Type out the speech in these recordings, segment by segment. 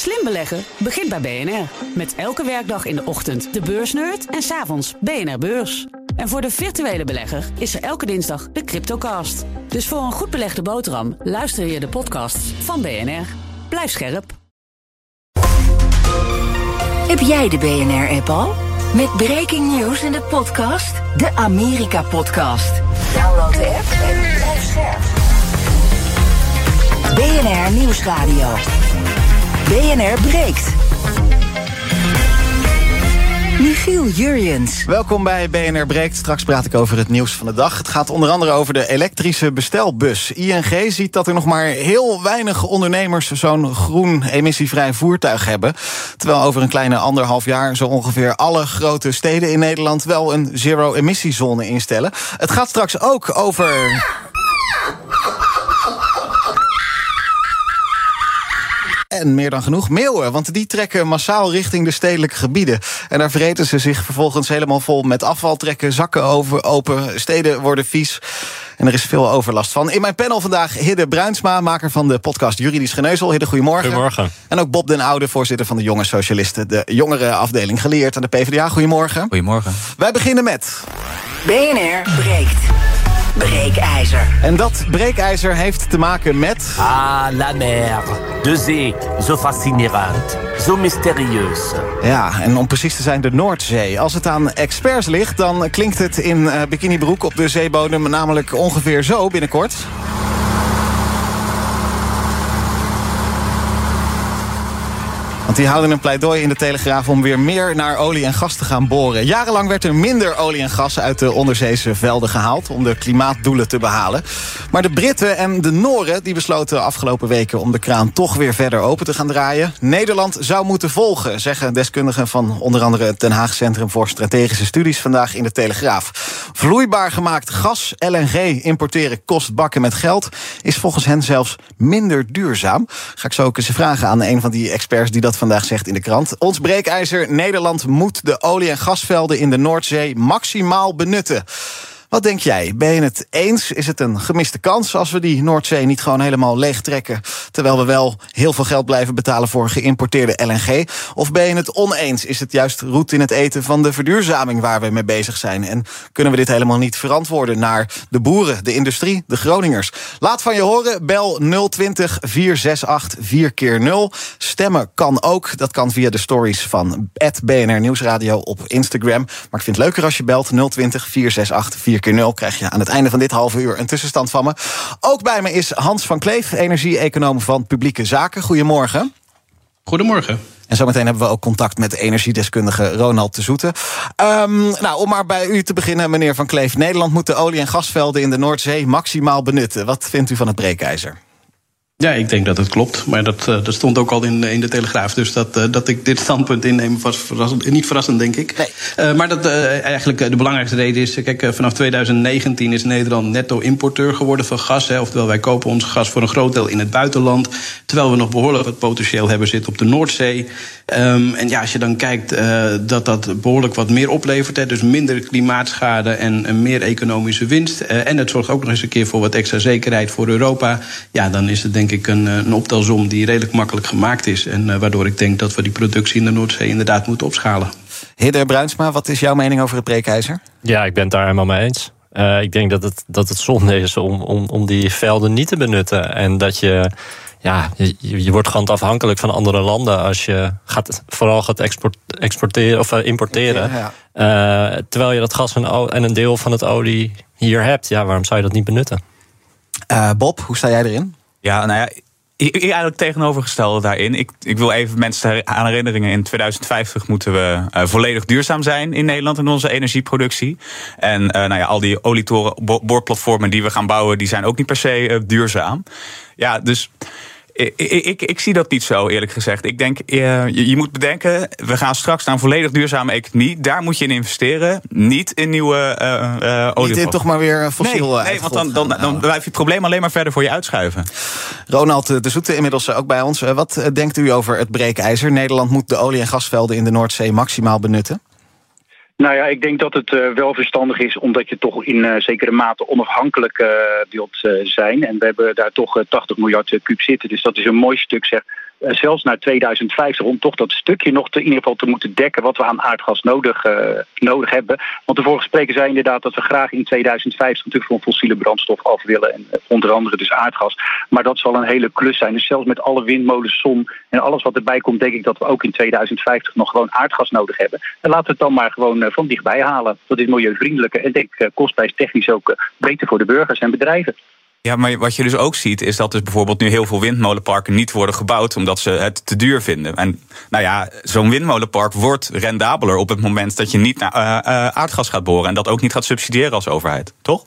Slim beleggen begint bij BNR. Met elke werkdag in de ochtend de beursnerd en s'avonds BNR Beurs. En voor de virtuele belegger is er elke dinsdag de Cryptocast. Dus voor een goed belegde boterham luister je de podcasts van BNR. Blijf scherp. Heb jij de BNR-app al? Met breaking news in de podcast, de Amerika-podcast. Download de app en blijf scherp. BNR Nieuwsradio. BNR breekt. Michiel Jurjens. Welkom bij BNR Breekt. Straks praat ik over het nieuws van de dag. Het gaat onder andere over de elektrische bestelbus. ING ziet dat er nog maar heel weinig ondernemers zo'n groen emissievrij voertuig hebben. Terwijl over een kleine anderhalf jaar zo ongeveer alle grote steden in Nederland wel een zero-emissiezone instellen. Het gaat straks ook over. En meer dan genoeg meeuwen, want die trekken massaal richting de stedelijke gebieden. En daar vreten ze zich vervolgens helemaal vol met afval, trekken zakken over, open, steden worden vies. En er is veel overlast van. In mijn panel vandaag Hidde Bruinsma, maker van de podcast Juridisch Geneuzel. Hidde, goedemorgen. Goedemorgen. En ook Bob den Oude, voorzitter van de Jonge Socialisten, de jongere afdeling geleerd aan de PvdA. Goedemorgen. Goedemorgen. Wij beginnen met... BNR breekt. Breekijzer. En dat breekijzer heeft te maken met... Ah, la mer. De zee. Zo fascinerend. Zo mysterieus. Ja, en om precies te zijn de Noordzee. Als het aan experts ligt, dan klinkt het in uh, bikinibroek op de zeebodem... namelijk ongeveer zo binnenkort. Die houden een pleidooi in de Telegraaf om weer meer naar olie en gas te gaan boren. Jarenlang werd er minder olie en gas uit de onderzeese velden gehaald... om de klimaatdoelen te behalen. Maar de Britten en de Noren die besloten afgelopen weken... om de kraan toch weer verder open te gaan draaien. Nederland zou moeten volgen, zeggen deskundigen van onder andere... het Den Haag Centrum voor Strategische Studies vandaag in de Telegraaf. Vloeibaar gemaakt gas, LNG, importeren kost bakken met geld... is volgens hen zelfs minder duurzaam. Ga ik zo ook eens vragen aan een van die experts die dat vandaag zegt in de krant. Ons breekijzer, Nederland moet de olie- en gasvelden in de Noordzee maximaal benutten. Wat denk jij? Ben je het eens? Is het een gemiste kans als we die Noordzee niet gewoon helemaal leeg trekken? Terwijl we wel heel veel geld blijven betalen voor geïmporteerde LNG? Of ben je het oneens? Is het juist roet in het eten van de verduurzaming waar we mee bezig zijn? En kunnen we dit helemaal niet verantwoorden naar de boeren, de industrie, de Groningers? Laat van je horen. Bel 020 468 4 keer 0 Stemmen kan ook. Dat kan via de stories van BNR Nieuwsradio op Instagram. Maar ik vind het leuker als je belt 020 468 4 keer 0 krijg je aan het einde van dit halve uur een tussenstand van me. Ook bij me is Hans van Kleef, energie-econoom van Publieke Zaken. Goedemorgen. Goedemorgen. En zometeen hebben we ook contact met energiedeskundige Ronald de Zoete. Um, nou, om maar bij u te beginnen, meneer Van Kleef. Nederland moet de olie- en gasvelden in de Noordzee maximaal benutten. Wat vindt u van het breekijzer? Ja, ik denk dat het klopt. Maar dat, uh, dat stond ook al in, in de Telegraaf. Dus dat, uh, dat ik dit standpunt inneem was verrassend, niet verrassend, denk ik. Nee. Uh, maar dat eigenlijk de belangrijkste reden is... kijk, vanaf 2019 is Nederland netto-importeur geworden van gas. Hè, oftewel, wij kopen ons gas voor een groot deel in het buitenland. Terwijl we nog behoorlijk wat potentieel hebben zitten op de Noordzee. Um, en ja, als je dan kijkt dat dat behoorlijk wat meer oplevert... Hè, dus minder klimaatschade en, en meer economische winst... en het zorgt ook nog eens een keer voor wat extra zekerheid voor Europa... ja, dan is het denk ik een, een optelsom die redelijk makkelijk gemaakt is. En uh, waardoor ik denk dat we die productie in de Noordzee inderdaad moeten opschalen. Hidde Bruinsma, wat is jouw mening over het breekijzer? Ja, ik ben het daar helemaal mee eens. Uh, ik denk dat het, dat het zonde is om, om, om die velden niet te benutten. En dat je, ja, je, je wordt gewoon afhankelijk van andere landen als je gaat, vooral gaat export, exporteren of uh, importeren. Ja, ja. Uh, terwijl je dat gas en, en een deel van het olie hier hebt. Ja, waarom zou je dat niet benutten? Bob, hoe sta jij erin? Ja, nou ja, ik, ik eigenlijk tegenovergestelde daarin. Ik, ik wil even mensen aan herinneringen. In 2050 moeten we uh, volledig duurzaam zijn in Nederland in onze energieproductie. En uh, nou ja, al die olietoren, boorplatformen die we gaan bouwen, die zijn ook niet per se uh, duurzaam. Ja, dus. Ik, ik, ik, zie dat niet zo, eerlijk gezegd. Ik denk, je, je, moet bedenken, we gaan straks naar een volledig duurzame economie. Daar moet je in investeren, niet in nieuwe uh, uh, olie. Niet in toch maar weer fossiel Nee, nee want dan, dan, dan, dan blijft je het probleem alleen maar verder voor je uitschuiven. Ronald de Zoete, inmiddels ook bij ons. Wat denkt u over het breekijzer? Nederland moet de olie- en gasvelden in de Noordzee maximaal benutten? Nou ja, ik denk dat het uh, wel verstandig is, omdat je toch in uh, zekere mate onafhankelijk uh, wilt zijn. En we hebben daar toch 80 miljard kuub zitten. Dus dat is een mooi stuk zeg, eh, zelfs naar 2050 om toch dat stukje nog te, in ieder geval te moeten dekken wat we aan aardgas nodig, uh, nodig hebben. Want de vorige spreker zei inderdaad dat we graag in 2050 natuurlijk van fossiele brandstof af willen. En onder andere dus aardgas. Maar dat zal een hele klus zijn. Dus zelfs met alle windmolens, zon en alles wat erbij komt, denk ik dat we ook in 2050 nog gewoon aardgas nodig hebben. En laten we het dan maar gewoon van dichtbij halen. Dat is milieuvriendelijker en denk ik kostprijstechnisch ook beter voor de burgers en bedrijven. Ja, maar wat je dus ook ziet, is dat dus bijvoorbeeld nu heel veel windmolenparken niet worden gebouwd omdat ze het te duur vinden. En nou ja, zo'n windmolenpark wordt rendabeler op het moment dat je niet naar uh, uh, aardgas gaat boren en dat ook niet gaat subsidiëren als overheid, toch?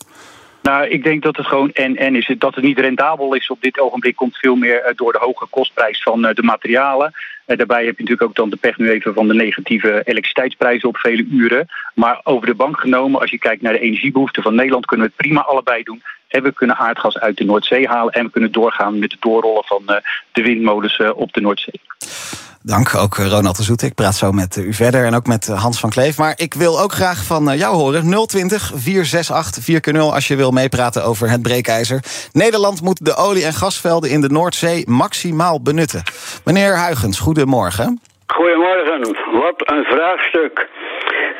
Nou, ik denk dat het gewoon en-en is. Dat het niet rendabel is op dit ogenblik komt veel meer door de hoge kostprijs van de materialen. Daarbij heb je natuurlijk ook dan de pech nu even van de negatieve elektriciteitsprijzen op vele uren. Maar over de bank genomen, als je kijkt naar de energiebehoeften van Nederland, kunnen we het prima allebei doen. En we kunnen aardgas uit de Noordzee halen en we kunnen doorgaan met het doorrollen van de windmolens op de Noordzee. Dank, ook Ronald de Zoet. Ik praat zo met u verder en ook met Hans van Kleef. Maar ik wil ook graag van jou horen. 020 468 4 als je wil meepraten over het breekijzer. Nederland moet de olie- en gasvelden in de Noordzee maximaal benutten. Meneer Huigens, goedemorgen. Goedemorgen. Wat een vraagstuk.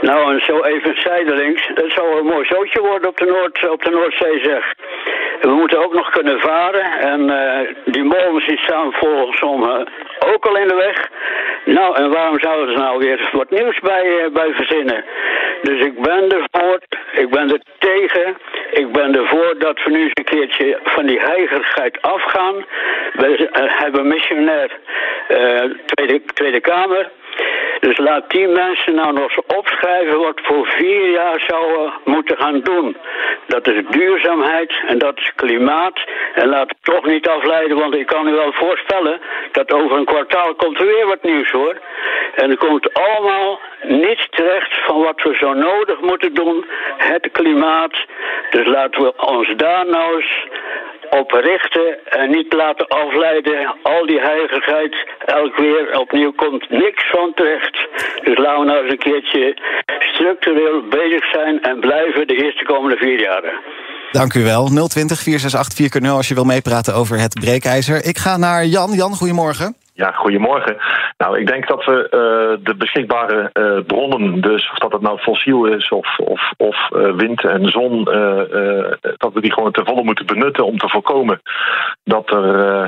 Nou, en zo even zijdelings. Dat zou een mooi zootje worden op de, Noord, op de Noordzee, zeg. We moeten ook nog kunnen varen. En uh, die molens die staan volgens sommigen ook al in de weg. Nou, en waarom zouden ze nou weer wat nieuws bij, uh, bij verzinnen? Dus ik ben ervoor, ik ben er tegen. Ik ben ervoor dat we nu eens een keertje van die heigerigheid afgaan. We hebben missionair Tweede, Tweede Kamer. Dus laat die mensen nou nog opschrijven wat voor vier jaar zouden moeten gaan doen. Dat is duurzaamheid en dat is klimaat. En laat het toch niet afleiden, want ik kan u wel voorstellen dat over een kwartaal komt er weer wat nieuws hoor. En er komt allemaal niets terecht van wat we zo nodig moeten doen. Het klimaat. Dus laten we ons daar nou eens op richten en niet laten afleiden. Al die heiligheid, elk weer opnieuw komt niks van terecht. Dus laten we nou eens een keertje structureel bezig zijn en blijven de eerste komende vier jaren. Dank u wel. 020 468 4 als je wil meepraten over het breekijzer. Ik ga naar Jan. Jan, goedemorgen. Ja, goedemorgen. Nou, ik denk dat we uh, de beschikbare uh, bronnen, dus of dat het nou fossiel is of, of, of uh, wind en zon, dat we die gewoon ten volle moeten benutten om te voorkomen dat, er,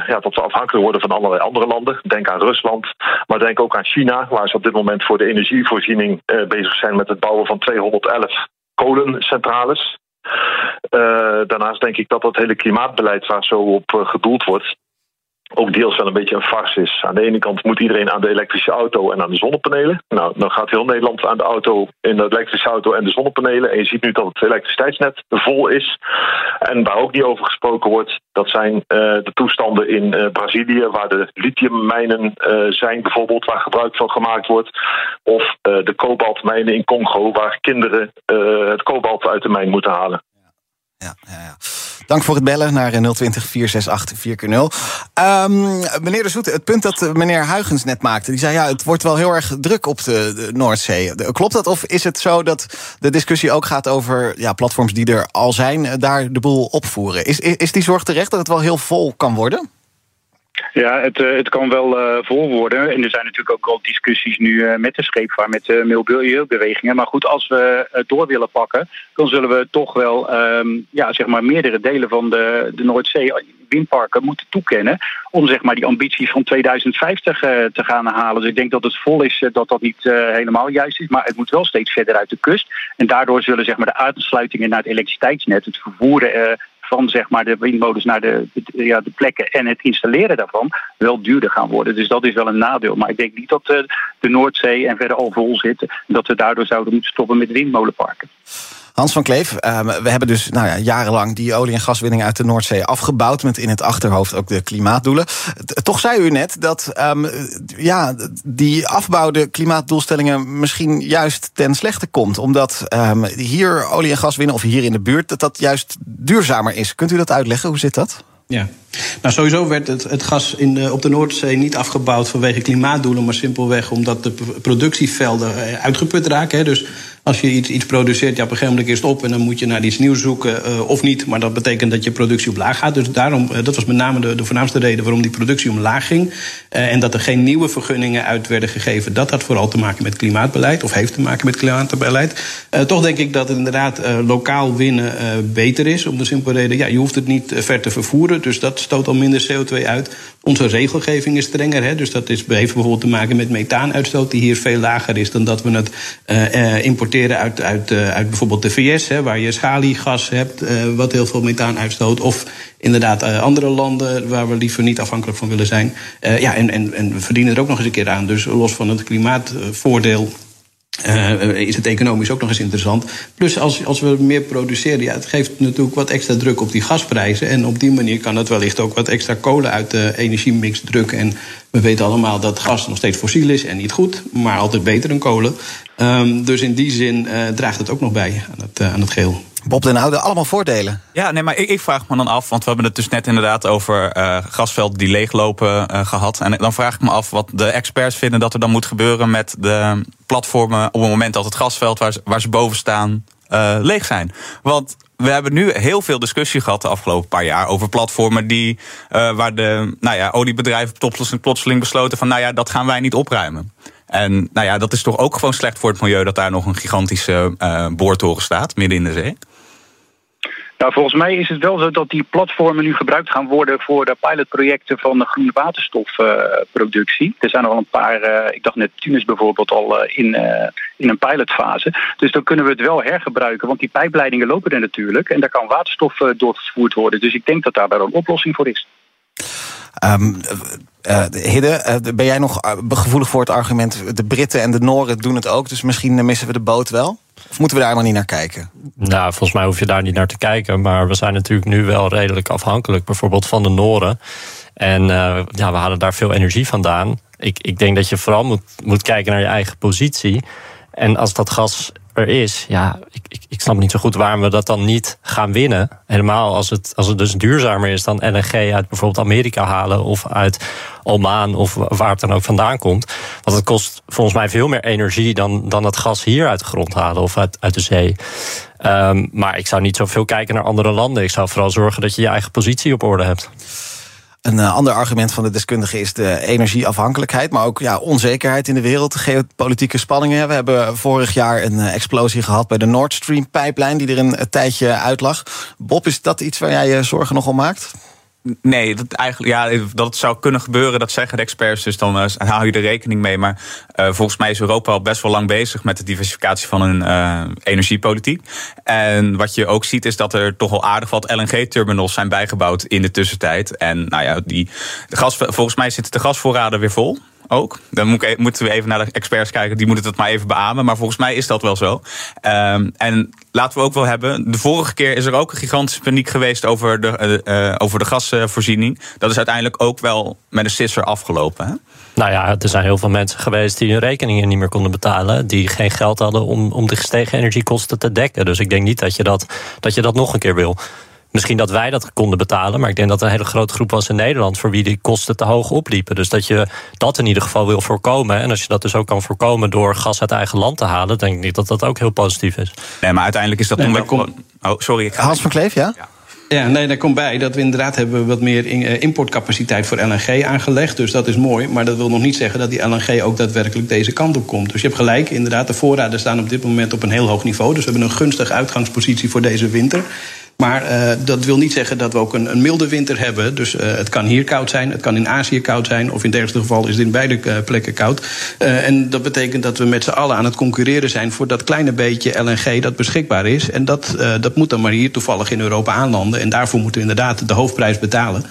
ja, dat we afhankelijk worden van allerlei andere landen. Denk aan Rusland, maar denk ook aan China, waar ze op dit moment voor de energievoorziening bezig zijn met het bouwen van 211 kolencentrales. daarnaast denk ik dat dat hele klimaatbeleid waar zo op gedoeld wordt, ook deels wel een beetje een farce is. Aan de ene kant moet iedereen aan de elektrische auto en aan de zonnepanelen. Nou, dan gaat heel Nederland aan de auto, in de elektrische auto en de zonnepanelen. En je ziet nu dat het elektriciteitsnet vol is. En waar ook niet over gesproken wordt, dat zijn uh, de toestanden in uh, Brazilië, waar de lithiummijnen uh, zijn, bijvoorbeeld, waar gebruik van gemaakt wordt. Of de kobaltmijnen in Congo, waar kinderen het kobalt uit de mijn moeten halen. Ja, ja, ja. Dank voor het bellen naar 020 468 4 um, Meneer de Zoete, het punt dat meneer Huigens net maakte... die zei, ja, het wordt wel heel erg druk op de, Noordzee. Klopt dat of is het zo dat de discussie ook gaat over... Ja, platforms die er al zijn, daar de boel opvoeren? Is, is, is die zorg terecht dat het wel heel vol kan worden? Ja, het, uh, het kan wel uh, vol worden. En er zijn natuurlijk ook al discussies nu uh, met de scheepvaart, met de milieubewegingen. Maar goed, als we het door willen pakken, dan zullen we toch wel um, ja, zeg maar meerdere delen van de, de Noordzee windparken moeten toekennen. Om zeg maar die ambitie van 2050 te gaan halen. Dus ik denk dat het vol is dat dat niet helemaal juist is. Maar het moet wel steeds verder uit de kust. En daardoor zullen zeg maar, de aansluitingen naar het elektriciteitsnet, het vervoeren van zeg maar, de windmolens naar de, ja, de plekken en het installeren daarvan wel duurder gaan worden. Dus dat is wel een nadeel. Maar ik denk niet dat de, de Noordzee en verder al vol zitten. Dat we daardoor zouden moeten stoppen met windmolenparken. Hans van Kleef, we hebben dus nou ja, jarenlang die olie- en gaswinning uit de Noordzee afgebouwd. Met in het achterhoofd ook de klimaatdoelen. Toch zei u net dat um, ja, die afbouw de klimaatdoelstellingen misschien juist ten slechte komt. Omdat um, hier olie en gas winnen, of hier in de buurt, dat dat juist duurzamer is. Kunt u dat uitleggen? Hoe zit dat? Ja, nou sowieso werd het, het gas in de, op de Noordzee niet afgebouwd vanwege klimaatdoelen, maar simpelweg omdat de productievelden uitgeput raken. Hè. Dus Als je iets, iets produceert, ja, op een gegeven moment is het op en dan moet je naar iets nieuws zoeken uh, of niet. Maar dat betekent dat je productie omlaag gaat. Dus daarom, uh, dat was met name de, de voornaamste reden waarom die productie omlaag ging. Uh, en dat er geen nieuwe vergunningen uit werden gegeven. Dat had vooral te maken met klimaatbeleid, of heeft te maken met klimaatbeleid. toch denk ik dat inderdaad lokaal winnen beter is. Om de simpele reden, ja, je hoeft het niet ver te vervoeren. Dus dat stoot al minder CO2 uit. Onze regelgeving is strenger. Hè, dus dat is, heeft bijvoorbeeld te maken met methaanuitstoot, die hier veel lager is dan dat we het uh, uit, uh, uit bijvoorbeeld de VS, hè, waar je schaliegas hebt, uh, wat heel veel methaan uitstoot. Of inderdaad andere landen waar we liever niet afhankelijk van willen zijn. ja, en, en, en we verdienen er ook nog eens een keer aan. Dus los van het klimaatvoordeel is het economisch ook nog eens interessant. Plus als, als we meer produceren, ja, het geeft natuurlijk wat extra druk op die gasprijzen. En op die manier kan het wellicht ook wat extra kolen uit de energiemix drukken. En we weten allemaal dat gas nog steeds fossiel is en niet goed, maar altijd beter dan kolen. Um, dus in die zin uh, draagt het ook nog bij aan het, uh, aan het geheel. Bob den Oude, allemaal voordelen. Ja, nee, maar ik, ik, vraag me dan af, want we hebben het dus net inderdaad over uh, gasvelden die leeglopen uh, gehad. En dan vraag ik me af wat de experts vinden dat er dan moet gebeuren met de platformen op het moment dat het gasveld waar ze, waar ze boven staan uh, leeg zijn. Want we hebben nu heel veel discussie gehad de afgelopen paar jaar over platformen die, uh, waar de nou ja, oliebedrijven plotseling, plotseling besloten van nou ja, dat gaan wij niet opruimen. En nou ja, dat is toch ook gewoon slecht voor het milieu dat daar nog een gigantische uh, boortoren staat midden in de zee. Nou, volgens mij is het wel zo dat die platformen nu gebruikt gaan worden voor de pilotprojecten van de groene waterstofproductie. Er zijn al een paar, uh, ik dacht net Tunis bijvoorbeeld al uh, in, in een pilotfase. Dus dan kunnen we het wel hergebruiken, want die pijpleidingen lopen er natuurlijk en daar kan waterstof doorgevoerd worden. Dus ik denk dat daar wel een oplossing voor is. Um, uh, Hidde, uh, ben jij nog gevoelig voor het argument... de Britten en de Noren doen het ook, dus misschien missen we de boot wel? Of moeten we daar maar niet naar kijken? Nou, volgens mij hoef je daar niet naar te kijken. Maar we zijn natuurlijk nu wel redelijk afhankelijk, bijvoorbeeld van de Noren. En ja, we halen daar veel energie vandaan. Ik, ik denk dat je vooral moet, moet kijken naar je eigen positie. En als dat gas er is, ja, ik, ik snap niet zo goed waarom we dat dan niet gaan winnen. Helemaal als het, als het dus duurzamer is dan LNG uit bijvoorbeeld Amerika halen of uit Oman of waar het dan ook vandaan komt. Want het kost volgens mij veel meer energie dan, dan het gas hier uit de grond halen of uit, uit de zee. Um, maar ik zou niet zoveel kijken naar andere landen. Ik zou vooral zorgen dat je je eigen positie op orde hebt. Een uh, ander argument van de deskundigen is de energieafhankelijkheid, maar ook ja, onzekerheid in de wereld, geopolitieke spanningen. We hebben vorig jaar een uh, explosie gehad bij de Nord Stream pijplijn, die er een, een tijdje uitlag. Bob, is dat iets waar jij je zorgen nogal maakt? Nee, dat, eigenlijk, ja, dat zou kunnen gebeuren, dat zeggen de experts. Dus dan uh, hou je er rekening mee. Maar uh, volgens mij is Europa al best wel lang bezig met de diversificatie van hun uh, energiepolitiek. En wat je ook ziet is dat er toch al aardig wat LNG-terminals zijn bijgebouwd in de tussentijd. En nou ja, die, gas, volgens mij zitten de gasvoorraden weer vol ook. Dan moet ik, e-, moeten we even naar de experts kijken. Die moeten het maar even beamen. Maar volgens mij is dat wel zo. Um, en laten we ook wel hebben. De vorige keer is er ook een gigantische paniek geweest over de, uh, over de gasvoorziening. Dat is uiteindelijk ook wel met een sisser afgelopen. Hè? Nou ja, er zijn heel veel mensen geweest die hun rekeningen niet meer konden betalen. Die geen geld hadden om, om de gestegen energiekosten te dekken. Dus ik denk niet dat je dat, dat, je dat nog een keer wil. Misschien dat wij dat konden betalen, maar ik denk dat er een hele grote groep was in Nederland voor wie die kosten te hoog opliepen. Dus dat je dat in ieder geval wil voorkomen. En als je dat dus ook kan voorkomen door gas uit eigen land te halen, denk ik niet dat dat ook heel positief is. Nee, maar uiteindelijk is dat nee, dan. Oh, sorry. Hans van Kleef, ja? ja. Ja, nee, daar komt bij dat we inderdaad hebben wat meer eh, importcapaciteit voor LNG aangelegd. Dus dat is mooi. Maar dat wil nog niet zeggen dat die LNG ook daadwerkelijk deze kant op komt. Dus je hebt gelijk, inderdaad, de voorraden staan op dit moment op een heel hoog niveau. Dus we hebben een gunstige uitgangspositie voor deze winter. Maar uh, dat wil niet zeggen dat we ook een, een milde winter hebben. Dus uh, het kan hier koud zijn, het kan in Azië koud zijn... of in ergste geval is het in beide uh, plekken koud. en dat betekent dat we met z'n allen aan het concurreren zijn... voor dat kleine beetje LNG dat beschikbaar is. En dat, dat moet dan maar hier toevallig in Europa aanlanden. En daarvoor moeten we inderdaad de hoofdprijs betalen.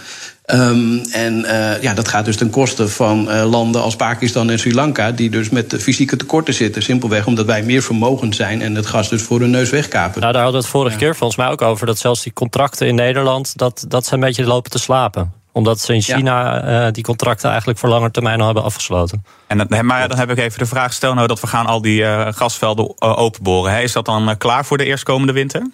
Um, en uh, ja, dat gaat dus ten koste van uh, landen als Pakistan en Sri Lanka, die dus met fysieke tekorten zitten. Simpelweg omdat wij meer vermogend zijn en het gas dus voor hun neus wegkapen. Nou, daar hadden we het vorige ja. keer volgens mij ook over. Dat zelfs die contracten in Nederland, dat, dat ze een beetje lopen te slapen omdat ze in China ja. uh, die contracten eigenlijk voor langer termijn al hebben afgesloten. En dat, maar dan heb ik even de vraag: stel nou dat we gaan al die uh, gasvelden uh, openboren. Hè? Is dat dan klaar voor de eerstkomende winter?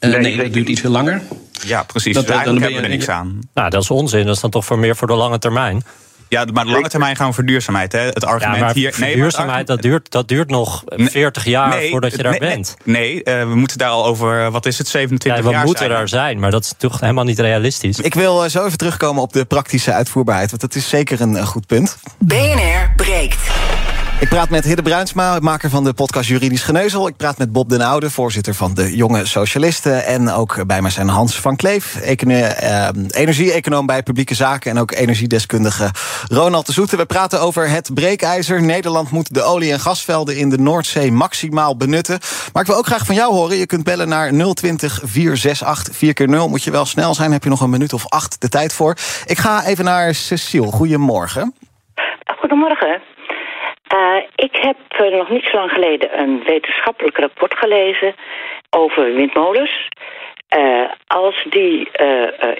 Nee, nee, dat duurt iets veel langer. Ja, precies. Dat, dus dan ben je er niks aan. Nou, dat is onzin. Dat is dan toch voor meer voor de lange termijn. Ja, maar de lange termijn gaan we voor duurzaamheid. Hè? Het argument Ja, maar hier. maar duurzaamheid, dat duurt, dat duurt nog 40 jaar voordat je daar nee, bent. Nee, nee, eh, we moeten daar al over, eh, wat is het, 27 Ja, we jaar moeten zijn. daar zijn, maar dat is toch helemaal niet realistisch. Ik wil eh, zo even terugkomen op de praktische uitvoerbaarheid, want dat is zeker een eh, goed punt. BNR breekt. Ik praat met Hidde Bruinsma, maker van de podcast Juridisch Geneuzel. Ik praat met Bob den Oude, voorzitter van de Jonge Socialisten. En ook bij mij zijn Hans van Kleef, eh, energie-econoom bij Publieke Zaken... en ook energiedeskundige Ronald de Zoete. We praten over het breekijzer. Nederland moet de olie- en gasvelden in de Noordzee maximaal benutten. Maar ik wil ook graag van jou horen. Je kunt bellen naar 020 468 4 keer 0 Moet je wel snel zijn, heb je nog een minuut of acht de tijd voor. Ik ga even naar Cecile. Goedemorgen. Goedemorgen. Eh, ik heb eh, nog niet zo lang geleden een wetenschappelijk rapport gelezen over windmolens. Eh, als die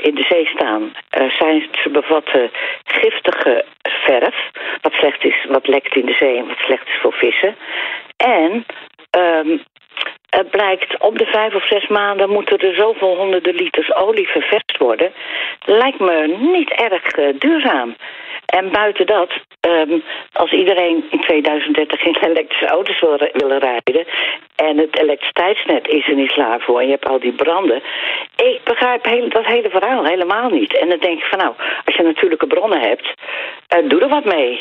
in de zee staan, zijn ze bevatten giftige verf, wat slecht is, wat lekt in de zee en wat slecht is voor vissen. En ehm, het blijkt om de vijf of zes maanden moeten er zoveel honderden liters olie ververst worden. Lijkt me niet erg duurzaam. En buiten dat, ehm, als iedereen in 2030 in elektrische auto's wil, willen rijden en het elektriciteitsnet is er niet klaar voor en je hebt al die branden. Ik begrijp heel, dat hele verhaal helemaal niet. En dan denk ik van nou, als je natuurlijke bronnen hebt, eh, doe er wat mee.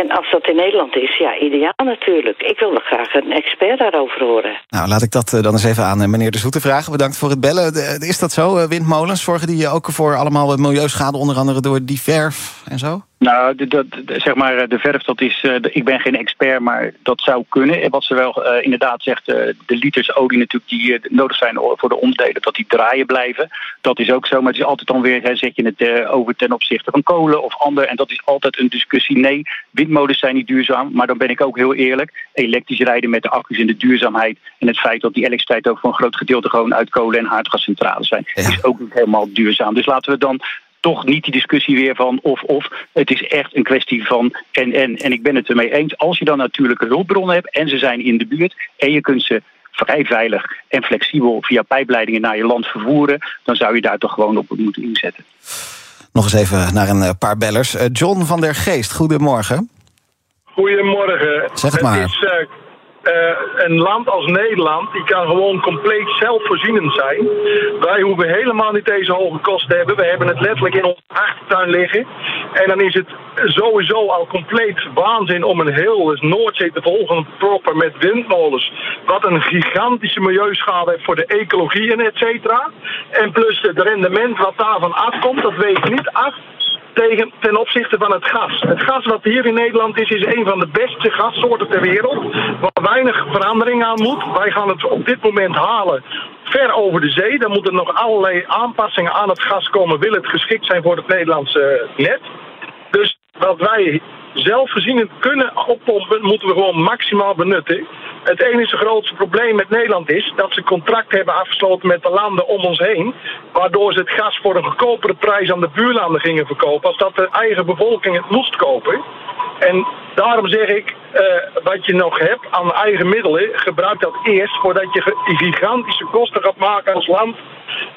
En als dat in Nederland is, ja, ideaal natuurlijk. Ik wil nog graag een expert daarover horen. Nou, laat ik dat eh, dan eens even aan eh, meneer De Zoete vragen. Bedankt voor het bellen. De- Is dat zo, eh, windmolens? Zorgen die ook voor allemaal eh, milieuschade, onder andere door die verf en zo? Nou, de- zeg maar, eh, de verf, dat is. eh, ik ben geen expert, maar dat zou kunnen. En wat ze wel eh, inderdaad zegt, de liters olie natuurlijk die nodig zijn voor de onderdelen, dat die draaien blijven. Dat is ook zo, maar het is altijd dan weer, hè, zet je het over ten opzichte van kolen of ander. En dat is altijd een discussie. Nee, windmolens zijn niet duurzaam, maar dan ben ik ook heel eerlijk. Elektrisch rijden met de accu's en de duurzaamheid en het feit dat die elektriciteit ook voor een groot gedeelte gewoon uit kolen en aardgascentrales zijn, is ook niet helemaal duurzaam. Dus laten we dan toch niet die discussie weer van of of. Het is echt een kwestie van en en. En ik ben het ermee eens. Als je dan natuurlijke hulpbronnen hebt en ze zijn in de buurt en je kunt ze vrij veilig en flexibel via pijpleidingen naar je land vervoeren, dan zou je daar toch gewoon op moeten inzetten. Nog eens even naar een eh, paar bellers. Eh, John van der Geest, goedemorgen. Goedemorgen. Zeg het maar. is eh, eh, een land als Nederland, die kan gewoon compleet zelfvoorzienend zijn. Wij hoeven helemaal niet deze hoge kosten te hebben. We hebben het letterlijk in onze achtertuin liggen. En dan is het sowieso al compleet waanzin om een heel Noordzee te volgen proppen met windmolens. Wat een gigantische milieuschade heeft voor de ecologie en et cetera. En plus het rendement wat daarvan afkomt, dat weegt niet af tegen, ten opzichte van het gas. Het gas wat hier in Nederland is, is een van de beste gassoorten ter wereld. Waar weinig verandering aan moet. Wij gaan het op dit moment halen ver over de zee. Dan moeten nog allerlei aanpassingen aan het gas komen. Wil het geschikt zijn voor het Nederlandse net. Dus wat wij zelfvoorzienend kunnen oppompen, moeten we gewoon maximaal benutten. Het enige grootste probleem met Nederland is dat ze contract hebben afgesloten met de landen om ons heen. Waardoor ze het gas voor een goedkopere prijs aan de buurlanden gingen verkopen. Als dat de eigen bevolking het moest kopen. En daarom zeg ik, eh, wat je nog hebt aan eigen middelen, gebruik dat eerst voordat je gigantische kosten gaat maken als land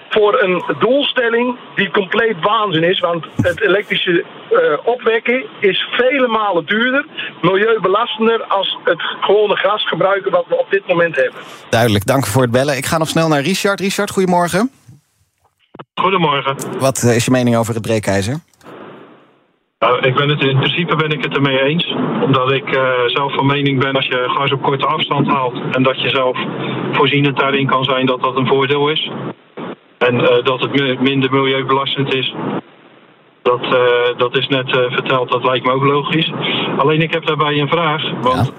voor een doelstelling die compleet waanzin is. Want het elektrische eh, opwekken is vele malen duurder, milieubelastender als het gewone gas gebruiken wat we op dit moment hebben. Duidelijk, dank voor het bellen. Ik ga nog snel naar Richard. Richard, goedemorgen. Goedemorgen. Wat eh, is je mening over het breekijzer? Nou, ik ben het, in principe ben ik het ermee eens. Omdat ik eh, zelf van mening ben als je gas op korte afstand haalt en dat je zelf voorzienend daarin kan zijn dat dat een voordeel is. En eh, dat het mi- minder milieubelastend is. Dat, eh, dat is net eh, verteld, dat lijkt me ook logisch. Alleen ik heb daarbij een vraag. Want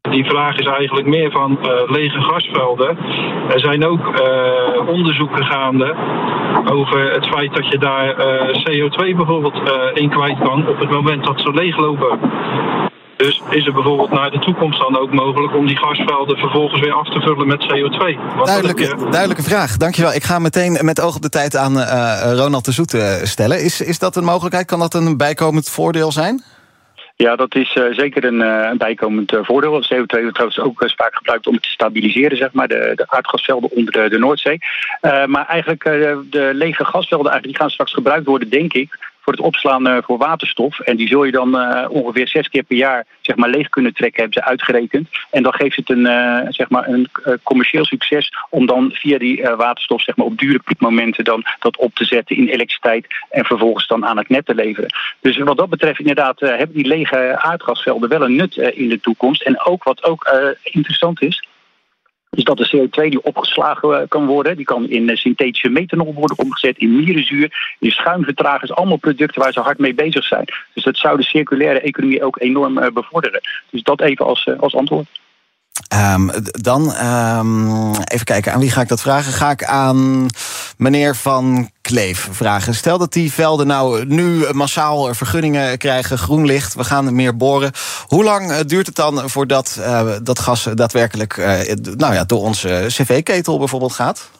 die vraag is eigenlijk meer van lege gasvelden. Er zijn ook onderzoeken gaande over het feit dat je daar eh, CO2 bijvoorbeeld in kwijt kan op het moment dat ze leeglopen. Dus is het bijvoorbeeld naar de toekomst dan ook mogelijk om die gasvelden vervolgens weer af te vullen met CO2? Want dan heb Duidelijke, je- duidelijke vraag, dankjewel. Ik ga meteen met oog op de tijd aan eh, Ronald de Zoet eh, stellen. Is, is dat een mogelijkheid? Kan dat een bijkomend voordeel zijn? Ja, dat is eh, zeker een, eh, een bijkomend eh, voordeel. CO2 wordt trouwens ook eh, vaak gebruikt om het te stabiliseren, zeg maar, de, de aardgasvelden onder de, de Noordzee. Eh, maar eigenlijk, eh, de lege gasvelden, eigenlijk, die gaan straks gebruikt worden, denk ik, voor het opslaan eh, voor waterstof. En die zul je dan eh, ongeveer zes keer per jaar zeg maar, leeg kunnen trekken, hebben ze uitgerekend. En dan geeft het een, eh, zeg maar een commercieel succes om dan via die waterstof zeg maar, op dure piekmomenten dan dat op te zetten in elektriciteit en vervolgens dan aan het net te leveren. Dus wat dat betreft inderdaad hebben die lege aardgasvelden wel een nut in de toekomst. En ook wat ook interessant is, is dat de CO2 die opgeslagen eh, kan worden. Die kan in eh, synthetische methanol worden omgezet, in mierenzuur, in schuimvertragers. Allemaal producten waar ze hard mee bezig zijn. Dus dat zou de circulaire economie ook enorm eh, bevorderen. Dus dat even als, als antwoord. Ehm, dan ehm, even kijken, aan wie ga ik dat vragen? Ga ik aan meneer Van Kleef vragen. Stel dat die velden nou nu massaal vergunningen krijgen, groen licht, we gaan meer boren. Hoe lang eh, duurt het dan voordat eh, dat gas daadwerkelijk eh, nou ja, door onze cv-ketel bijvoorbeeld gaat?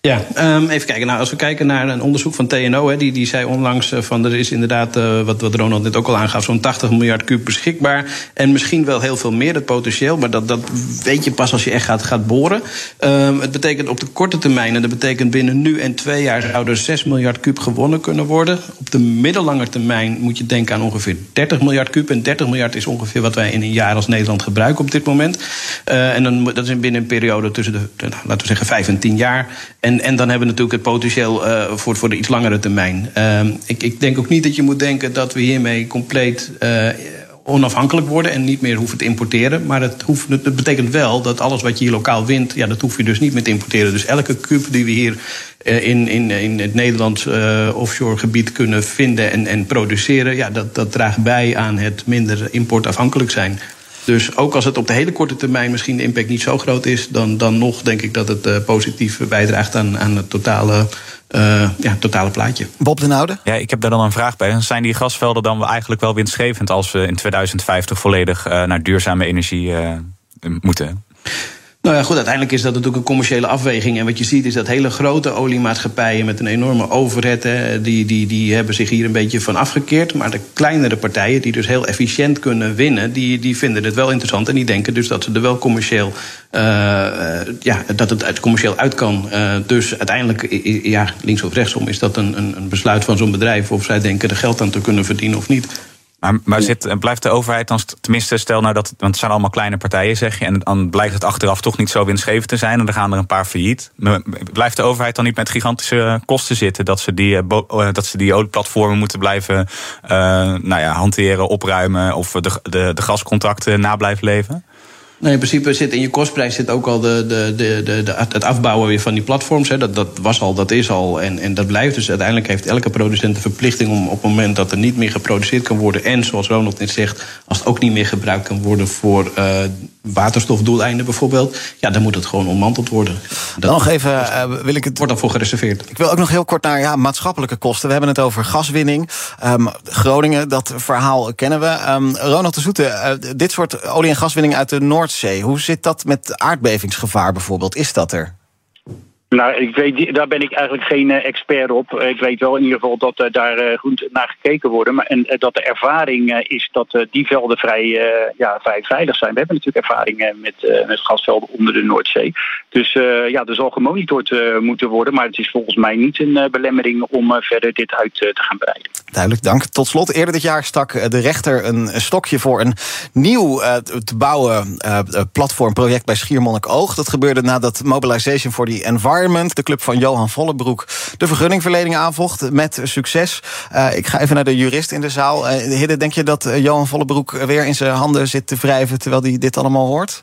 Ja, um, even kijken. Nou, als we kijken naar een onderzoek van TNO, die, die zei onlangs uh, van er is inderdaad, uh, wat, wat Ronald net ook al aangaf, zo'n 80 miljard kuub beschikbaar. En misschien wel heel veel meer, dat potentieel, maar dat, dat weet je pas als je echt gaat, gaat boren. Um, het betekent op de korte termijn, en dat betekent binnen nu en twee jaar zou er 6 miljard kuub gewonnen kunnen worden. Op de middellange termijn moet je denken aan ongeveer 30 miljard kuub. En 30 miljard is ongeveer wat wij in een jaar als Nederland gebruiken op dit moment. Uh, en dan, dat is binnen een periode tussen de, nou, laten we zeggen, 5 en 10 jaar. En, en dan hebben we natuurlijk het potentieel uh, voor, voor de iets langere termijn. Uh, ik, ik denk ook niet dat je moet denken dat we hiermee compleet uh, onafhankelijk worden en niet meer hoeven te importeren. Maar het, het betekent wel dat alles wat je hier lokaal wint, ja, dat hoef je dus niet meer te importeren. Dus elke kuub die we hier uh, in, in, in het Nederlands offshore gebied kunnen vinden en, en produceren, ja, dat, dat draagt bij aan het minder importafhankelijk zijn. Dus ook als het op de hele korte termijn misschien de impact niet zo groot is, dan, dan nog denk ik dat het uh, positief bijdraagt aan, aan het totale, uh, ja, totale plaatje. Bob de Noude? Ja, ik heb daar dan een vraag bij. Zijn die gasvelden dan eigenlijk wel winstgevend als we in 2050 volledig uh, naar duurzame energie moeten? Nou ja, goed, uiteindelijk is dat natuurlijk een commerciële afweging. En wat je ziet is dat hele grote oliemaatschappijen met een enorme overhead... Hè, die, die, die hebben zich hier een beetje van afgekeerd. Maar de kleinere partijen, die dus heel efficiënt kunnen winnen... die, die vinden het wel interessant en die denken dus dat ze er wel commercieel... Uh, ja, dat het uit commercieel uit kan. Uh, dus uiteindelijk, ja, links of rechtsom, is dat een, een besluit van zo'n bedrijf... of zij denken er geld aan te kunnen verdienen of niet. Maar, maar zit, blijft de overheid dan, tenminste, stel nou dat, want het zijn allemaal kleine partijen, zeg je, en dan blijkt het achteraf toch niet zo winstgevend te zijn, en dan gaan er een paar failliet. Blijft de overheid dan niet met gigantische kosten zitten, dat ze die, dat ze die olieplatformen moeten blijven uh, nou ja, hanteren, opruimen, of de, de, de gascontracten na blijven leven? Nee, in principe zit in je kostprijs zit ook al de, de, de, de, de, het afbouwen weer van die platforms. Hè. Dat, dat was al, dat is al en, en dat blijft. Dus uiteindelijk heeft elke producent de verplichting om op het moment dat er niet meer geproduceerd kan worden. En zoals Ronald net zegt, als het ook niet meer gebruikt kan worden voor uh, waterstofdoeleinden bijvoorbeeld. Ja, dan moet het gewoon ontmanteld worden. Dat nog even uh, wil ik het. Wordt daarvoor gereserveerd. Ik wil ook nog heel kort naar ja, maatschappelijke kosten. We hebben het over gaswinning. Um, Groningen, dat verhaal kennen we. Um, Ronald de Zoete, uh, dit soort olie- en gaswinning uit de Noordzee. Hoe zit dat met aardbevingsgevaar bijvoorbeeld? Is dat er? Nou, ik weet, daar ben ik eigenlijk geen uh, expert op. Ik weet wel in ieder geval dat uh, daar goed naar gekeken wordt. Maar, en dat de ervaring is dat die velden vrij, ja, vrij veilig zijn. We hebben natuurlijk ervaring met, met gasvelden onder de Noordzee. Dus ja, er zal gemonitord moeten worden. Maar het is volgens mij niet een belemmering om verder dit uit te gaan breiden. Duidelijk, dank. Tot slot, eerder dit jaar stak de rechter een stokje voor een nieuw te bouwen platformproject bij Schiermonnikoog. Dat gebeurde nadat Mobilization for the Environment, de club van Johan Vollebroek, de vergunningverlening aanvocht met succes. Ik ga even naar de jurist in de zaal. Hidde, denk je dat Johan Vollebroek weer in zijn handen zit te wrijven terwijl hij dit allemaal hoort?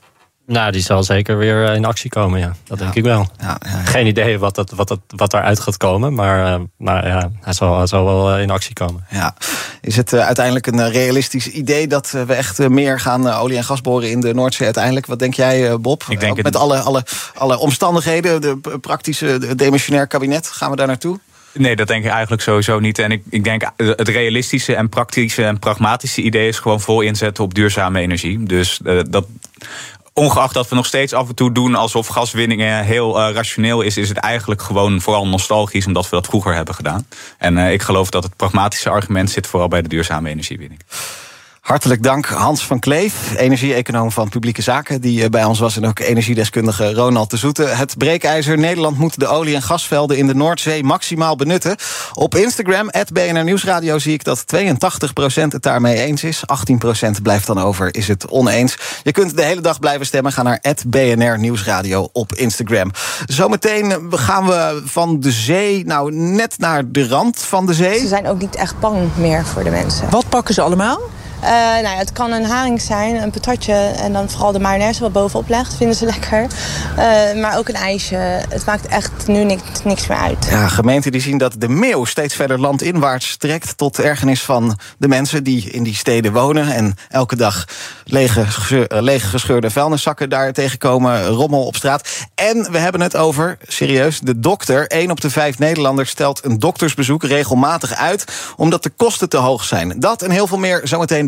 Nou, die zal zeker weer in actie komen, ja. Dat ja. denk ik wel. Ja, ja, Geen idee wat, dat, wat, dat, wat daaruit gaat komen, maar, uh, maar ja, hij zal, hij zal wel in actie komen. Ja. Is het uh, uiteindelijk een realistisch idee dat we echt meer gaan olie- en gas boren in de Noordzee uiteindelijk? Wat denk jij, Bob? Ik denk Ook met alle, alle, alle omstandigheden, de praktische de demissionair kabinet, gaan we daar naartoe? Nee, dat denk ik eigenlijk sowieso niet. En ik, ik denk het realistische en praktische en pragmatische idee is gewoon vol inzetten op duurzame energie. Dus uh, dat. Ongeacht dat we nog steeds af en toe doen alsof gaswinning heel uh, rationeel is, is het eigenlijk gewoon vooral nostalgisch omdat we dat vroeger hebben gedaan. En uh, ik geloof dat het pragmatische argument zit vooral bij de duurzame energiewinning. Hartelijk dank Hans van Kleef, energie-econoom van Publieke Zaken... die eh, bij ons was en ook energiedeskundige Ronald de Zoete. Het breekijzer Nederland moet de olie- en gasvelden in de Noordzee maximaal benutten. Op Instagram, BNR Nieuwsradio, zie ik dat 82% het daarmee eens is. 18% blijft dan over, is het oneens. Je kunt de hele dag blijven stemmen. Ga naar BNR Nieuwsradio op Instagram. Zometeen gaan we van de zee, nou net naar de rand van de zee. Ze zijn ook niet echt bang meer voor de mensen. Wat pakken ze allemaal? Uh, nou ja, het kan een haring zijn, een patatje en dan vooral de mayonaise wat bovenop legt, vinden ze lekker. Uh, maar ook een ijsje. Het maakt echt nu niks, niks meer uit. Ja, gemeenten die zien dat de meeuw steeds verder landinwaarts trekt tot ergernis van de mensen die in die steden wonen en elke dag lege, eh, lege gescheurde vuilniszakken daar tegenkomen, rommel op straat. En we hebben het over, serieus, de dokter. 1 op de vijf Nederlanders stelt een doktersbezoek regelmatig uit omdat de kosten te hoog zijn. Dat en heel veel meer zometeen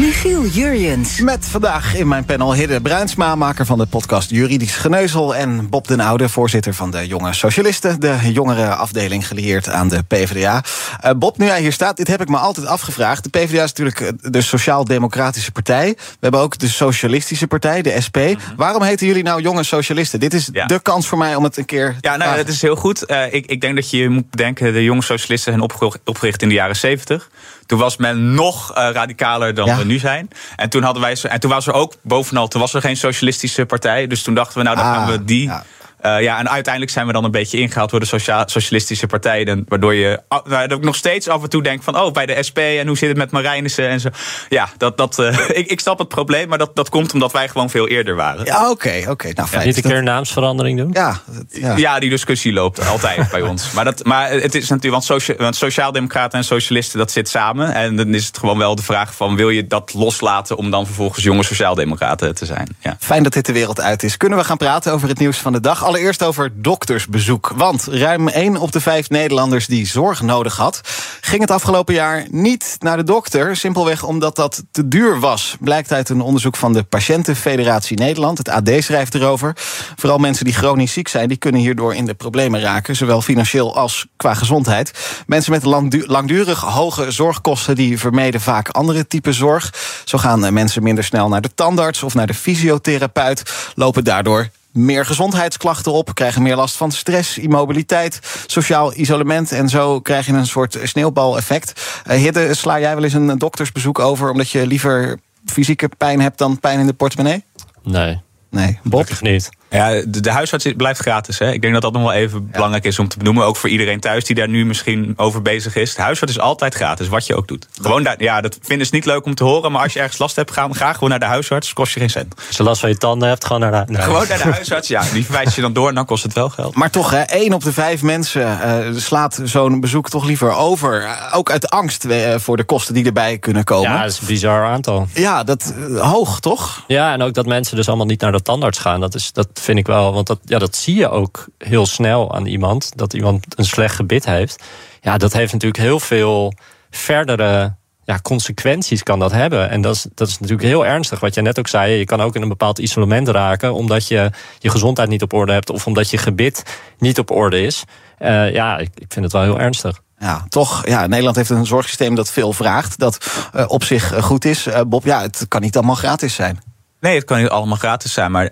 Michiel Jurjens. Met vandaag in mijn panel Hidde Bruinsma, maker van de podcast Juridisch Geneuzel... en Bob den Oude, voorzitter van de Jonge Socialisten... de jongere afdeling gelieerd aan de PvdA. Uh, Bob, nu hij hier staat, dit heb ik me altijd afgevraagd. De PvdA is natuurlijk de Sociaal-Democratische Partij. We hebben ook de Socialistische Partij, de SP. Waarom heten jullie nou Jonge Socialisten? Dit is de kans voor mij om het een keer Ja, nou, dat is heel goed. Uh, ik, ik denk dat je moet bedenken... de Jonge Socialisten zijn opgericht in de jaren 70... Toen was men nog uh, radicaler dan we nu zijn. En toen, hadden wij, en toen was er ook bovenal, toen was er geen socialistische partij. Dus toen dachten we, nou dan Ah, gaan we die. Ja. Uh, ja, en uiteindelijk zijn we dan een beetje ingehaald door de socia socialistische partijen. Waardoor je waar ik nog steeds af en toe denk van... oh, bij de SP en hoe zit het met Marijnissen en zo. Ja, dat, dat, uh, ik, ik snap het probleem, maar dat, dat komt omdat wij gewoon veel eerder waren. Ja, oké, oké. Okay, nou, fijn. Niet een keer een naamsverandering doen? Ja, ja. ja die discussie loopt altijd bij ons. Maar, dat, maar het is natuurlijk, want, socia want sociaaldemocraten en socialisten, dat zit samen. En dan is het gewoon wel de vraag van, wil je dat loslaten... om dan vervolgens jonge sociaaldemocraten te zijn? Ja. Fijn dat dit de wereld uit is. Kunnen we gaan praten over het nieuws van de dag? Allereerst over doktersbezoek. Want ruim 1 op de 5 Nederlanders die zorg nodig had, ging het afgelopen jaar niet naar de dokter. Simpelweg omdat dat te duur was. Blijkt uit een onderzoek van de Patiëntenfederatie Nederland. Het AD schrijft erover. Vooral mensen die chronisch ziek zijn, die kunnen hierdoor in de problemen raken. Zowel financieel als qua gezondheid. Mensen met langdurig hoge zorgkosten, die vermeden vaak andere typen zorg. Zo gaan mensen minder snel naar de tandarts of naar de fysiotherapeut. Lopen daardoor meer gezondheidsklachten op, krijgen meer last van stress, immobiliteit, sociaal isolement. En zo krijg je een soort sneeuwbaleffect. Uh, Hidde, sla jij wel eens een doktersbezoek over omdat je liever fysieke pijn hebt dan pijn in de portemonnee? Nee. Nee, Bob? niet. Ja, de, de huisarts blijft gratis. Hè? Ik denk dat dat nog wel even ja. belangrijk is om te benoemen. Ook voor iedereen thuis die daar nu misschien over bezig is. De huisarts is altijd gratis, wat je ook doet. Gewoon daar, ja, dat vinden ze niet leuk om te horen. Maar als je ergens last hebt, ga, ga gewoon naar de huisarts. Kost je geen cent. Als je last van je tanden hebt, gewoon naar de, naar Gewoon naar de huisarts, ja. Die verwijst je dan door en dan kost het wel geld. Maar toch, hè, één op de vijf mensen uh, slaat zo'n bezoek toch liever over. Uh, ook uit angst uh, voor de kosten die erbij kunnen komen. Ja, dat is een bizar aantal. Ja, dat hoog, toch? Ja, en ook dat mensen dus allemaal niet naar de tandarts gaan. Dat, is, dat vind ik wel, want dat ja, dat zie je ook heel snel aan iemand. Dat iemand een slecht gebit heeft. Ja, dat heeft natuurlijk heel veel verdere ja, consequenties kan dat hebben. En dat is, dat is natuurlijk heel ernstig. Wat je net ook zei, je kan ook in een bepaald isolement raken... omdat je je gezondheid niet op orde hebt... of omdat je gebit niet op orde is. Uh, ja, ik, ik vind het wel heel ernstig. Ja, toch. Ja, Nederland heeft een zorgsysteem dat veel vraagt. Dat uh, op zich goed is. Uh, Bob, ja, het kan niet allemaal gratis zijn. Nee, het kan niet allemaal gratis zijn. Maar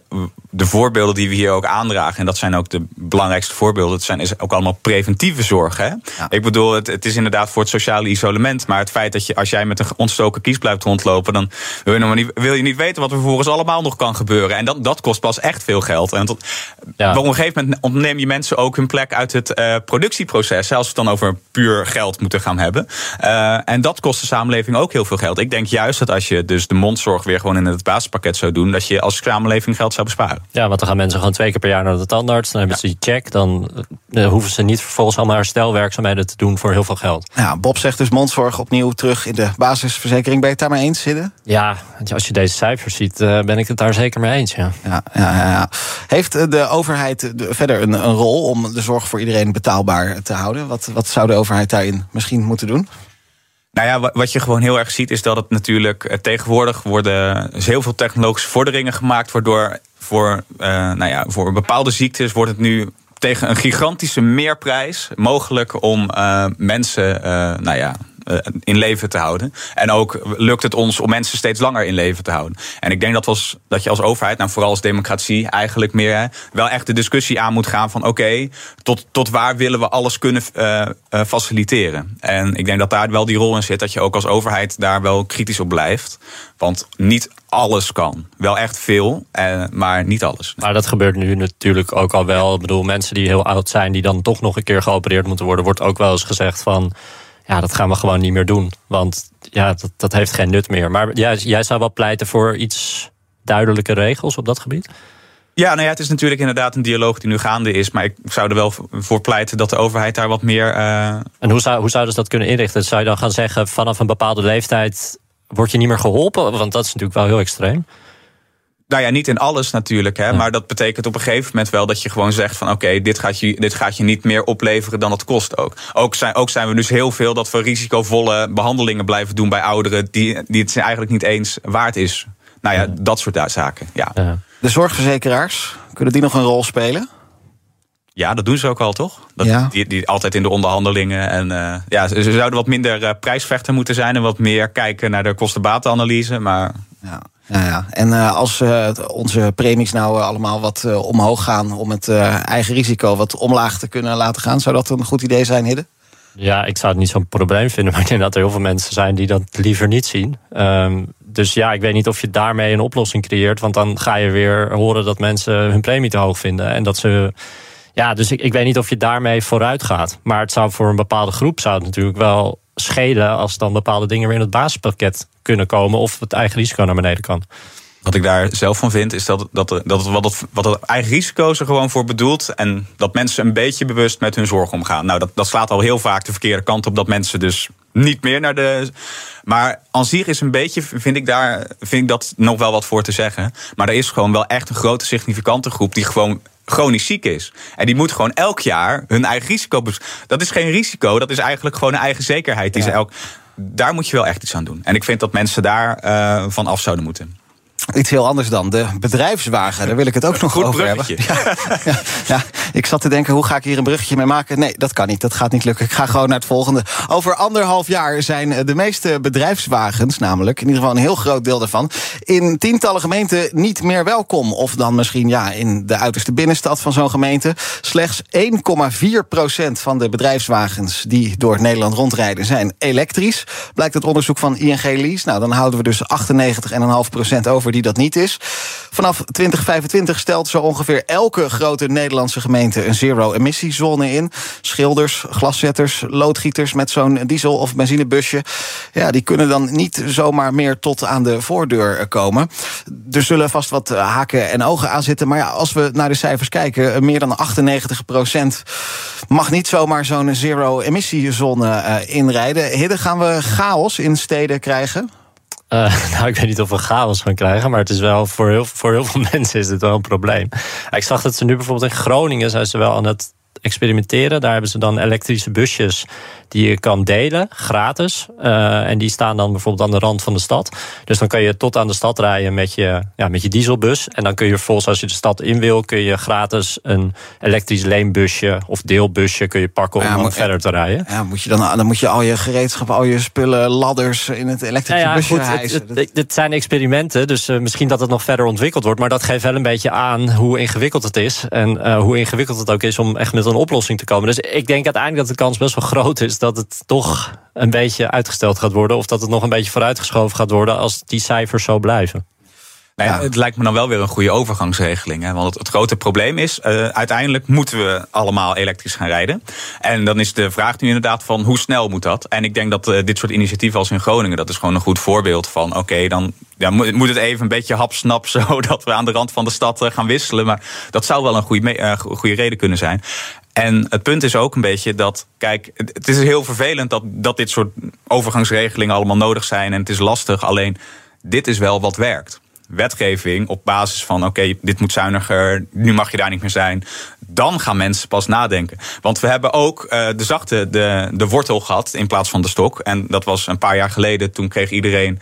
de voorbeelden die we hier ook aandragen, en dat zijn ook de belangrijkste voorbeelden, het zijn is ook allemaal preventieve zorg. Hè? Ja. Ik bedoel, het, het, is inderdaad voor het sociale isolement. Maar het feit dat je, als jij met een ontstoken kies blijft rondlopen, dan wil je, nog niet, wil je niet weten wat er vervolgens allemaal nog kan gebeuren. En dat, dat kost pas echt veel geld. En tot, ja. op een gegeven moment ontneem je mensen ook hun plek uit het uh, productieproces. We het dan over puur geld moeten gaan hebben. Uh, en dat kost de samenleving ook heel veel geld. Ik denk juist dat als je dus de mondzorg weer gewoon in het basispakket zou doen, dat je als samenleving geld zou besparen. Ja, want dan gaan mensen gewoon twee keer per jaar naar de tandarts. Dan hebben ze die check. Dan eh, hoeven ze niet vervolgens allemaal herstelwerkzaamheden te doen voor heel veel geld. Ja, Bob zegt dus mondzorg opnieuw terug in de basisverzekering. Ben je het daarmee eens, Sidde? Ja, als je deze cijfers ziet, eh, ben ik het daar zeker mee eens. Ja. Ja, ja, ja, ja. Heeft eh, de overheid de- verder een, een rol om de zorg voor iedereen betaalbaar te houden? Wat, wat zou de overheid daarin misschien moeten doen? Nou ja, wa- wat je gewoon heel erg ziet is dat het natuurlijk eh, tegenwoordig worden dus heel veel technologische vorderingen gemaakt, waardoor voor, eh, nou ja, voor bepaalde ziektes wordt het nu tegen een gigantische meerprijs mogelijk om eh, mensen, eh, nou ja. in leven te houden. En ook lukt het ons om mensen steeds langer in leven te houden. En ik denk dat, was, dat je als overheid, nou vooral als democratie, eigenlijk meer wel echt de discussie aan moet gaan van oké, tot, tot waar willen we alles kunnen faciliteren? En ik denk dat daar wel die rol in zit, dat je ook als overheid daar wel kritisch op blijft. Want niet alles kan. Wel echt veel, eh, maar niet alles. Maar dat gebeurt nu natuurlijk ook al wel. Ik bedoel, mensen die heel oud zijn, die dan toch nog een keer geopereerd moeten worden, wordt ook wel eens gezegd van. Ja, dat gaan we gewoon niet meer doen. Want ja, dat, dat heeft geen nut meer. Maar jij, jij zou wel pleiten voor iets duidelijke regels op dat gebied? Ja, nou ja, het is natuurlijk inderdaad een dialoog die nu gaande is. Maar ik zou er wel voor pleiten dat de overheid daar wat meer. eh, En hoe, zou, hoe zouden ze dat kunnen inrichten? Zou je dan gaan zeggen, vanaf een bepaalde leeftijd word je niet meer geholpen? Want dat is natuurlijk wel heel extreem. Nou ja, niet in alles natuurlijk. Hè, Maar dat betekent op een gegeven moment wel dat je gewoon zegt van oké, dit, gaat je, dit gaat je niet meer opleveren dan het kost ook. Ook zijn, ook zijn we dus heel veel dat we risicovolle behandelingen blijven doen bij ouderen die, die het eigenlijk niet eens waard is. Nou ja, dat soort zaken. Ja. De zorgverzekeraars, kunnen die nog een rol spelen? Ja, dat doen ze ook al, toch? Dat, Ja. die, die altijd in de onderhandelingen. En eh, ja, ze, ze zouden wat minder eh, prijsvechter moeten zijn en wat meer kijken naar de kostenbatenanalyse. Maar Ja, ja. En eh, als eh, onze premies nou allemaal wat eh, omhoog gaan om het eh, eigen risico wat omlaag te kunnen laten gaan, zou dat een goed idee zijn, Hidde? Ja, ik zou het niet zo'n probleem vinden. Maar ik denk dat er heel veel mensen zijn die dat liever niet zien. Ehm, dus ja, ik weet niet of je daarmee een oplossing creëert. Want dan ga je weer horen dat mensen hun premie te hoog vinden. En dat ze. Ja, dus ik, ik weet niet of je daarmee vooruit gaat. Maar het zou voor een bepaalde groep zou het natuurlijk wel schelen als dan bepaalde dingen weer in het basispakket kunnen komen. Of het eigen risico naar beneden kan. Wat ik daar zelf van vind, is dat, dat, dat wat, het, wat het eigen risico's er gewoon voor bedoelt. En dat mensen een beetje bewust met hun zorg omgaan. Nou, dat, dat slaat al heel vaak de verkeerde kant op. Dat mensen dus niet meer naar de. Maar aan is een beetje, vind ik daar vind ik dat nog wel wat voor te zeggen. Maar er is gewoon wel echt een grote significante groep die gewoon chronisch ziek is. En die moet gewoon elk jaar hun eigen risico. Dat is geen risico, dat is eigenlijk gewoon een eigen zekerheid. Die ze elk, daar moet je wel echt iets aan doen. En ik vind dat mensen daar eh, van af zouden moeten. Iets heel anders dan. De bedrijfswagen, daar wil ik het ook nog Goed over hebben. Ja, ja, ik zat te denken, hoe ga ik hier een bruggetje mee maken? Nee, dat kan niet. Dat gaat niet lukken. Ik ga gewoon naar het volgende. Over anderhalf jaar zijn eh, de meeste bedrijfswagens, namelijk in ieder geval een heel groot deel daarvan, in tientallen gemeenten niet meer welkom. Of dan misschien ja, in de uiterste binnenstad van zo'n gemeente. Slechts 1,4 procent van de bedrijfswagens die door Nederland rondrijden zijn elektrisch. Blijkt uit onderzoek van ING Lease. Nou, dan houden we dus 98,5 procent over die dat niet is. Vanaf 2025 stelt zo ongeveer elke grote Nederlandse gemeente een zero-emissiezone in. Schilders, glaszetters, loodgieters met zo'n diesel- of benzinebusje. Ja, die kunnen dan niet zomaar meer tot aan de voordeur komen. Er zullen vast wat eh, haken en ogen aan zitten. Maar ja, als we naar de cijfers kijken, eh, meer dan 98 procent mag niet zomaar zo'n zero-emissiezone eh, inrijden. Hidde, gaan we chaos in steden krijgen? Eh, nou, ik weet niet of we chaos gaan krijgen, maar het is wel voor heel, voor heel veel mensen is dit wel een probleem. Ik zag dat ze nu bijvoorbeeld in Groningen zijn ze wel aan het experimenteren. Daar hebben ze dan elektrische busjes die je kan delen, gratis. Eh, en die staan dan bijvoorbeeld aan de rand van de stad. Dus dan kun je tot aan de stad rijden met je, ja, met je dieselbus. En dan kun je vervolgens, als je de stad in wil, kun je gratis een elektrisch leenbusje of deelbusje kun je pakken om Ja, verder te rijden. Ja, moet je dan, dan moet je al je gereedschap, al je spullen, ladders in het elektrische Nou ja, busje goed, het, hijsen. het- het- dit zijn experimenten, dus eh, misschien dat het nog verder ontwikkeld wordt. Maar dat geeft wel een beetje aan hoe ingewikkeld het is. En eh, hoe ingewikkeld het ook is om echt met een oplossing te komen. Dus ik denk uiteindelijk dat de kans best wel groot is dat het toch een beetje uitgesteld gaat worden. Of dat het nog een beetje vooruitgeschoven gaat worden als die cijfers zo blijven. Nou ja, Het lijkt me dan wel weer een goede overgangsregeling. Hè? Want het, het grote probleem is, uh, uiteindelijk moeten we allemaal elektrisch gaan rijden. En dan is de vraag nu inderdaad van hoe snel moet dat? En ik denk dat uh, dit soort initiatieven als in Groningen, dat is gewoon een goed voorbeeld van oké, okay, dan ja, moet het even een beetje hapsnap zo dat we aan de rand van de stad uh, gaan wisselen. Maar dat zou wel een goede, goede reden kunnen zijn. En het punt is ook een beetje dat, kijk, het is heel vervelend dat, dat dit soort overgangsregelingen allemaal nodig zijn. En het is lastig, alleen dit is wel wat werkt wetgeving op basis van oké, dit moet zuiniger, nu mag je daar niet meer zijn. Dan gaan mensen pas nadenken. Want we hebben ook uh, de zachte, de, de wortel gehad in plaats van de stok. En dat was een paar jaar geleden. Toen kreeg iedereen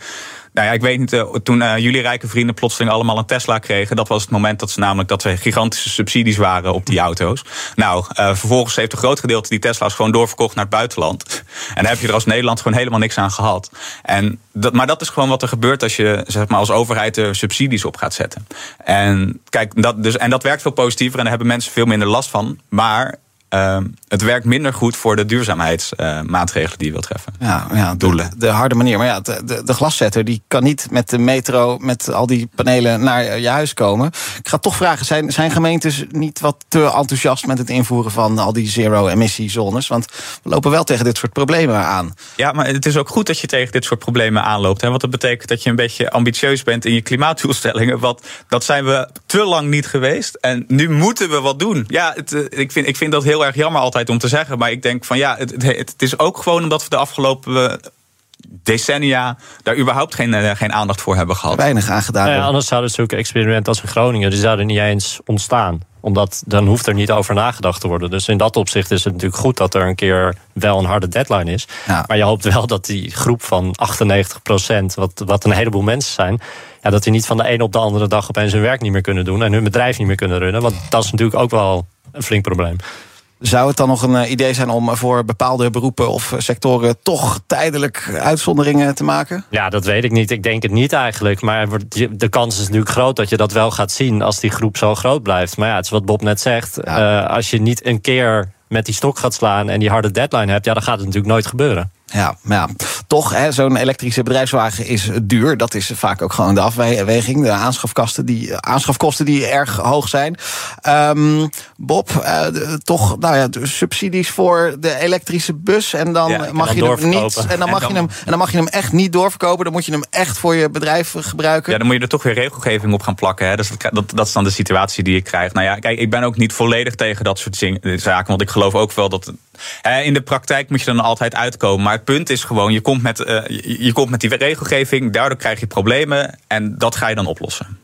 nou ja, ik weet niet, uh, toen uh, jullie rijke vrienden plotseling allemaal een Tesla kregen, dat was het moment dat ze namelijk dat er gigantische subsidies waren op die auto's. Nou, uh, vervolgens heeft een groot gedeelte die Tesla's gewoon doorverkocht naar het buitenland. En daar heb je er als Nederland gewoon helemaal niks aan gehad. En dat, maar dat is gewoon wat er gebeurt als je zeg maar, als overheid er subsidies op gaat zetten. En kijk, dat, dus, en dat werkt veel positiever en daar hebben mensen veel minder last van. Maar uh, het werkt minder goed voor de duurzaamheidsmaatregelen die je wilt treffen. Ja, ja doelen. De, de, harde manier. Maar ja, de, de, de, glaszetter die kan niet met de metro, met al die panelen naar je huis komen. Ik ga toch vragen: zijn, zijn gemeentes niet wat te enthousiast met het invoeren van al die zero-emissiezones? Want we lopen wel tegen dit soort problemen aan. Ja, maar het is ook goed dat je tegen dit soort problemen aanloopt. Hè? Want dat betekent dat je een beetje ambitieus bent in je klimaatdoelstellingen. Want dat zijn we te lang niet geweest. En nu moeten we wat doen. Ja, het, eh, ik, vind, ik vind dat heel erg jammer altijd om te zeggen. Maar ik denk van ja, het, het, is ook gewoon omdat we de afgelopen decennia daar überhaupt geen, eh, geen aandacht voor hebben gehad. Weinig aangedaan. Ja, anders zouden zulke experimenten als in Groningen, die zouden niet eens ontstaan omdat dan hoeft er niet over nagedacht te worden. Dus in dat opzicht is het natuurlijk goed dat er een keer wel een harde deadline is. Maar je hoopt wel dat die groep van 98 procent, wat, wat een heleboel mensen zijn, ja, dat die niet van de ene op de andere dag opeens hun werk niet meer kunnen doen en hun bedrijf niet meer kunnen runnen. Want dat is natuurlijk ook wel een flink probleem. Zou het dan nog een eh, idee zijn om voor bepaalde beroepen of sectoren toch tijdelijk uitzonderingen te maken? Ja, dat weet ik niet. Ik denk het niet eigenlijk. Maar de kans is natuurlijk groot dat je dat wel gaat zien als die groep zo groot blijft. Maar ja, het is wat Bob net zegt. Eh, als je niet een keer met die stok gaat slaan en die harde deadline hebt, ja, dan gaat het natuurlijk nooit gebeuren. Ja, maar ja, toch, zo'n elektrische bedrijfswagen is duur. Dat is vaak ook gewoon de afweging. De aanschafkosten die, aanschafkosten die erg hoog zijn. Um, Bob, uh, toch nou ja, subsidies voor de elektrische bus. En dan mag je hem niet. En dan, mag je hem, en dan mag je hem echt niet doorverkopen. Dan moet je hem echt voor je bedrijf gebruiken. Ja, dan moet je er toch weer regelgeving op gaan plakken. Hè. Dus dat, dat, dat is dan de situatie die je krijgt. Nou ja, kijk, ik ben ook niet volledig tegen dat soort zaken. Want ik geloof ook wel dat in de praktijk moet je dan altijd uitkomen. Maar het punt is gewoon, je komt met, uh, je komt met die regelgeving, daardoor krijg je problemen en dat ga je dan oplossen.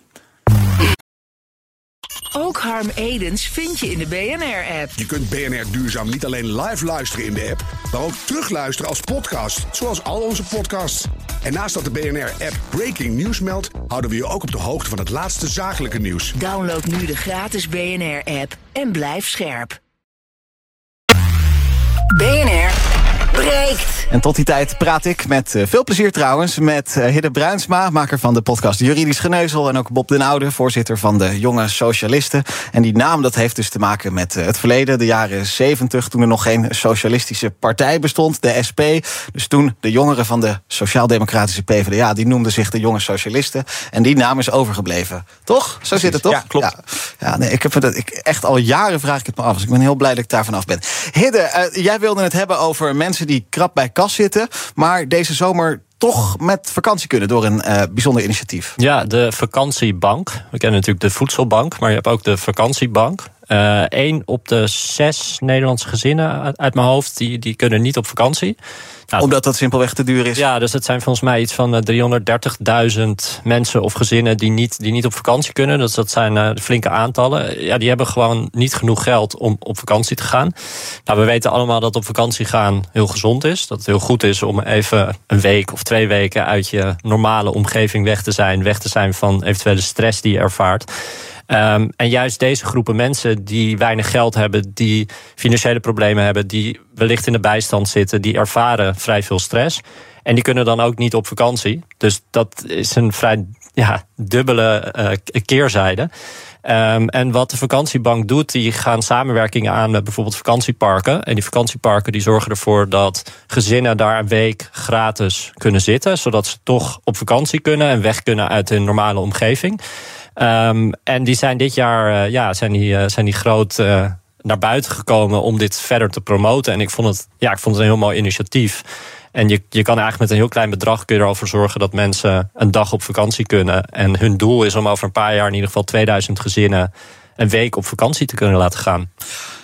Ook Harm Edens vind je in de BNR-app. Je kunt BNR Duurzaam niet alleen live luisteren in de app, maar ook terugluisteren als podcast, zoals al onze podcasts. En naast dat de BNR-app Breaking News meldt, houden we je ook op de hoogte van het laatste zakelijke nieuws. Download nu de gratis BNR-app en blijf scherp. BNR breekt. En tot die tijd praat ik met uh, veel plezier trouwens met uh, Hidde Bruinsma, maker van de podcast Juridisch Geneuzel. En ook Bob den Oude, voorzitter van de Jonge Socialisten. En die naam dat heeft dus te maken met uh, het verleden, de jaren 70, toen er nog geen socialistische partij bestond, de SP. Dus toen de jongeren van de Sociaal-Democratische PvdA, die noemden zich de Jonge Socialisten. En die naam is overgebleven. Toch? Zo zit het toch? Ja, klopt. Ja, ja nee, ik heb het, ik, echt al jaren vraag ik het me af. Dus ik ben heel blij dat ik daar vanaf ben. Hidde, jij wilde het hebben over mensen die krap bij kas zitten, maar deze zomer toch met vakantie kunnen door een uh, bijzonder initiatief. Ja, de vakantiebank. We kennen natuurlijk de voedselbank, maar je hebt ook de vakantiebank. Eén uh, op de zes Nederlandse gezinnen uit mijn hoofd, die, die kunnen niet op vakantie. Nou, Omdat dat simpelweg te duur is? Ja, dus het zijn volgens mij iets van 330.000 mensen of gezinnen die niet, die niet op vakantie kunnen. Dus dat zijn uh, flinke aantallen. Ja, die hebben gewoon niet genoeg geld om op vakantie te gaan. Nou, we weten allemaal dat op vakantie gaan heel gezond is. Dat het heel goed is om even een week of twee weken uit je normale omgeving weg te zijn. Weg te zijn van eventuele stress die je ervaart. Um, en juist deze groepen mensen die weinig geld hebben, die financiële problemen hebben, die wellicht in de bijstand zitten, die ervaren vrij veel stress. En die kunnen dan ook niet op vakantie. Dus dat is een vrij ja, dubbele uh, keerzijde. Ehm, en wat de vakantiebank doet, die gaan samenwerkingen aan met bijvoorbeeld vakantieparken. En die vakantieparken die zorgen ervoor dat gezinnen daar een week gratis kunnen zitten. Zodat ze toch op vakantie kunnen en weg kunnen uit hun normale omgeving. Ehm, en die zijn dit jaar uh, ja, zijn die, uh, zijn die groot uh, naar buiten gekomen om dit verder te promoten. En ik vond het, ja, ik vond het een heel mooi initiatief. En je, je kan eigenlijk met een heel klein bedrag kun je ervoor zorgen dat mensen een dag op vakantie kunnen. En hun doel is om over een paar jaar in ieder geval 2000 gezinnen een week op vakantie te kunnen laten gaan.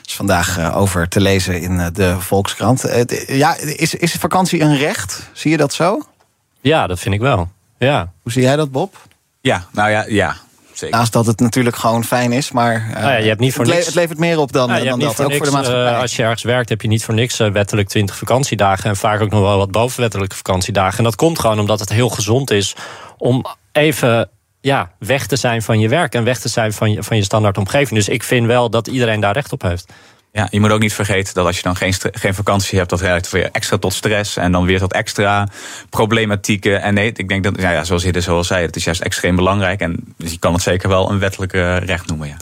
is vandaag over te lezen in de Volkskrant. Ja, is, is vakantie een recht? Zie je dat zo? Ja, dat vind ik wel. Ja. Hoe zie jij dat, Bob? Ja, nou ja, ja. Zeker. Naast dat het natuurlijk gewoon fijn is, maar uh, nou ja, je hebt niet voor het, niks, het levert meer op dan, nou, dan dat. Voor ook niks, voor de maatschappij. Uh, als je ergens werkt, heb je niet voor niks uh, wettelijk 20 vakantiedagen. En vaak ook nog wel wat bovenwettelijke vakantiedagen. En dat komt gewoon omdat het heel gezond is om even ja, weg te zijn van je werk en weg te zijn van je, van je standaard omgeving. Dus ik vind wel dat iedereen daar recht op heeft. Ja, je moet ook niet vergeten dat als je dan geen, geen vakantie hebt, dat leidt weer extra tot stress en dan weer tot extra problematieken. En nee, ik denk dat, ja, zoals je zoals zei, het is juist extreem belangrijk. En dus je kan het zeker wel een wettelijke recht noemen. Ja.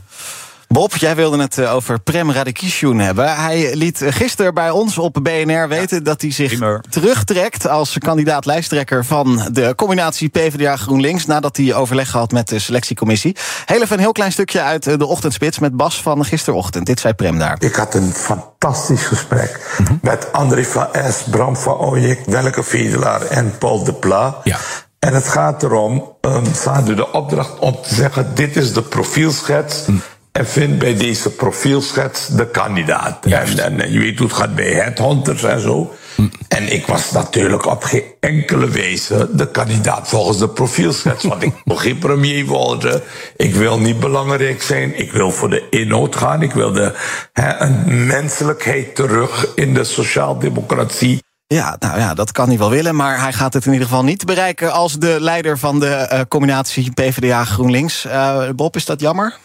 Bob, jij wilde het over Prem Radikishun hebben. Hij liet gisteren bij ons op BNR weten ja, dat hij zich primer. terugtrekt als kandidaat lijsttrekker van de combinatie PvdA GroenLinks. Nadat hij overleg gehad met de selectiecommissie. Heel even een heel klein stukje uit de ochtendspits met Bas van gisterochtend. Dit zei Prem daar. Ik had een fantastisch gesprek mm -hmm. met André van S, Bram van Ooyek, Welke Vedelaar en Paul de Pla. Ja. En het gaat erom, um, ze hadden de opdracht om te zeggen: dit is de profielschets. Mm en vind bij deze profielschets de kandidaat. En, en, en, je weet hoe het gaat bij headhunters en zo. Mm. En ik was natuurlijk op geen enkele wijze de kandidaat volgens de profielschets. Want ik wil geen premier worden. Ik wil niet belangrijk zijn. Ik wil voor de inhoud gaan. Ik wil de, een menselijkheid terug in de sociaaldemocratie. Ja, nou ja, dat kan hij wel willen, maar hij gaat het in ieder geval niet bereiken als de leider van de uh, combinatie PvdA-GroenLinks. Uh, Bob, is dat jammer?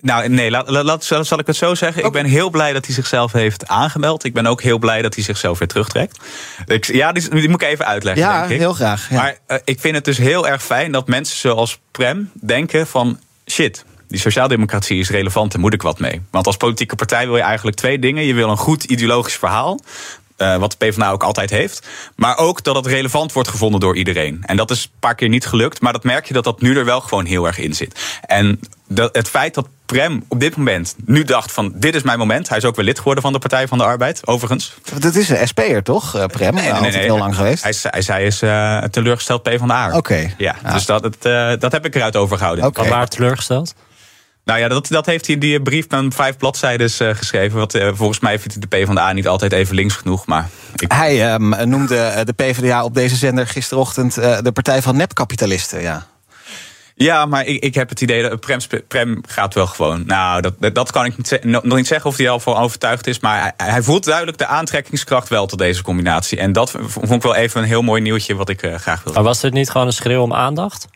Nou, nee, laat, laat, zal ik het zo zeggen. Ik ben heel blij dat hij zichzelf heeft aangemeld. Ik ben ook heel blij dat hij zichzelf weer terugtrekt. Ik, ja, die, die, moet ik even uitleggen. Ja, denk ik. heel graag. Ja. Maar uh, ik vind het dus heel erg fijn dat mensen zoals Prem denken van... shit, die sociaaldemocratie is relevant en moet ik wat mee. Want als politieke partij wil je eigenlijk twee dingen. Je wil een goed ideologisch verhaal. Uh, wat de PvdA ook altijd heeft. Maar ook dat het relevant wordt gevonden door iedereen. En dat is een paar keer niet gelukt. Maar dat merk je dat dat nu er wel gewoon heel erg in zit. En dat, het feit dat Prem op dit moment nu dacht van dit is mijn moment. Hij is ook weer lid geworden van de Partij van de Arbeid, overigens. Dat is een SP'er toch, Prem? Nee, nee, nee, nee. heel lang geweest. Hij, hij, hij is uh, teleurgesteld P van de A. Oké. Okay. Ja, ja, dus dat, het, uh, dat heb ik eruit overgehouden. Okay. Waar teleurgesteld? Nou ja, dat, dat heeft hij in die brief van vijf bladzijden uh, geschreven. Wat, uh, volgens mij vindt de PvdA niet altijd even links genoeg. Maar ik... Hij um, noemde de PvdA op deze zender gisterochtend uh, de partij van nepkapitalisten. Ja. Ja, maar ik, ik heb het idee dat Prem, Prem gaat wel gewoon. Nou, dat, dat kan ik niet, nog niet zeggen of hij al van overtuigd is. Maar hij, hij, voelt duidelijk de aantrekkingskracht wel tot deze combinatie. En dat vond ik wel even een heel mooi nieuwtje wat ik graag wilde. Maar was dit niet gewoon een schreeuw om aandacht?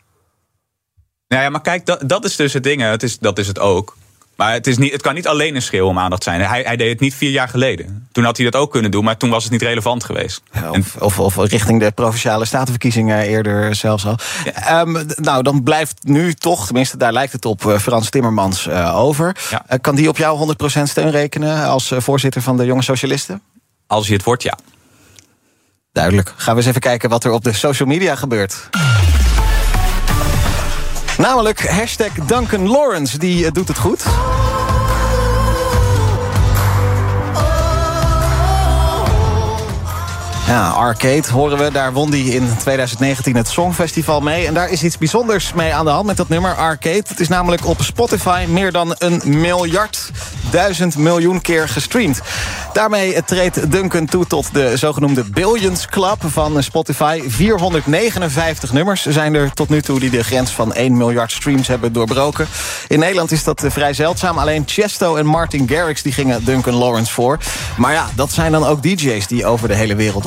Nou ja, maar kijk, dat, dat is dus het ding. Het is, dat is het ook. Maar het, is niet, het kan niet alleen een schreeuw om aandacht zijn. Hij, hij deed het niet vier jaar geleden. Toen had hij dat ook kunnen doen, maar toen was het niet relevant geweest. Ja, of, of, of, richting de provinciale statenverkiezingen eerder zelfs al. Ja. Um, nou, dan blijft nu toch, tenminste daar lijkt het op, uh, Frans Timmermans uh, over. Ja. Uh, kan die op jou 100% steun rekenen als voorzitter van de Jonge Socialisten? Als hij het wordt, ja. Duidelijk. Gaan we eens even kijken wat er op de social media gebeurt. Namelijk hashtag Duncan Lawrence, die uh, doet het goed. Ja, Arcade horen we. Daar won hij in 2019 het Songfestival mee. En daar is iets bijzonders mee aan de hand met dat nummer Arcade. Het is namelijk op Spotify meer dan een miljard duizend miljoen keer gestreamd. Daarmee treedt Duncan toe tot de zogenoemde Billions Club van Spotify. 459 nummers zijn er tot nu toe die de grens van 1 miljard streams hebben doorbroken. In Nederland is dat vrij zeldzaam. Alleen Chesto en Martin Garrix die gingen Duncan Lawrence voor. Maar ja, dat zijn dan ook DJ's die over de hele wereld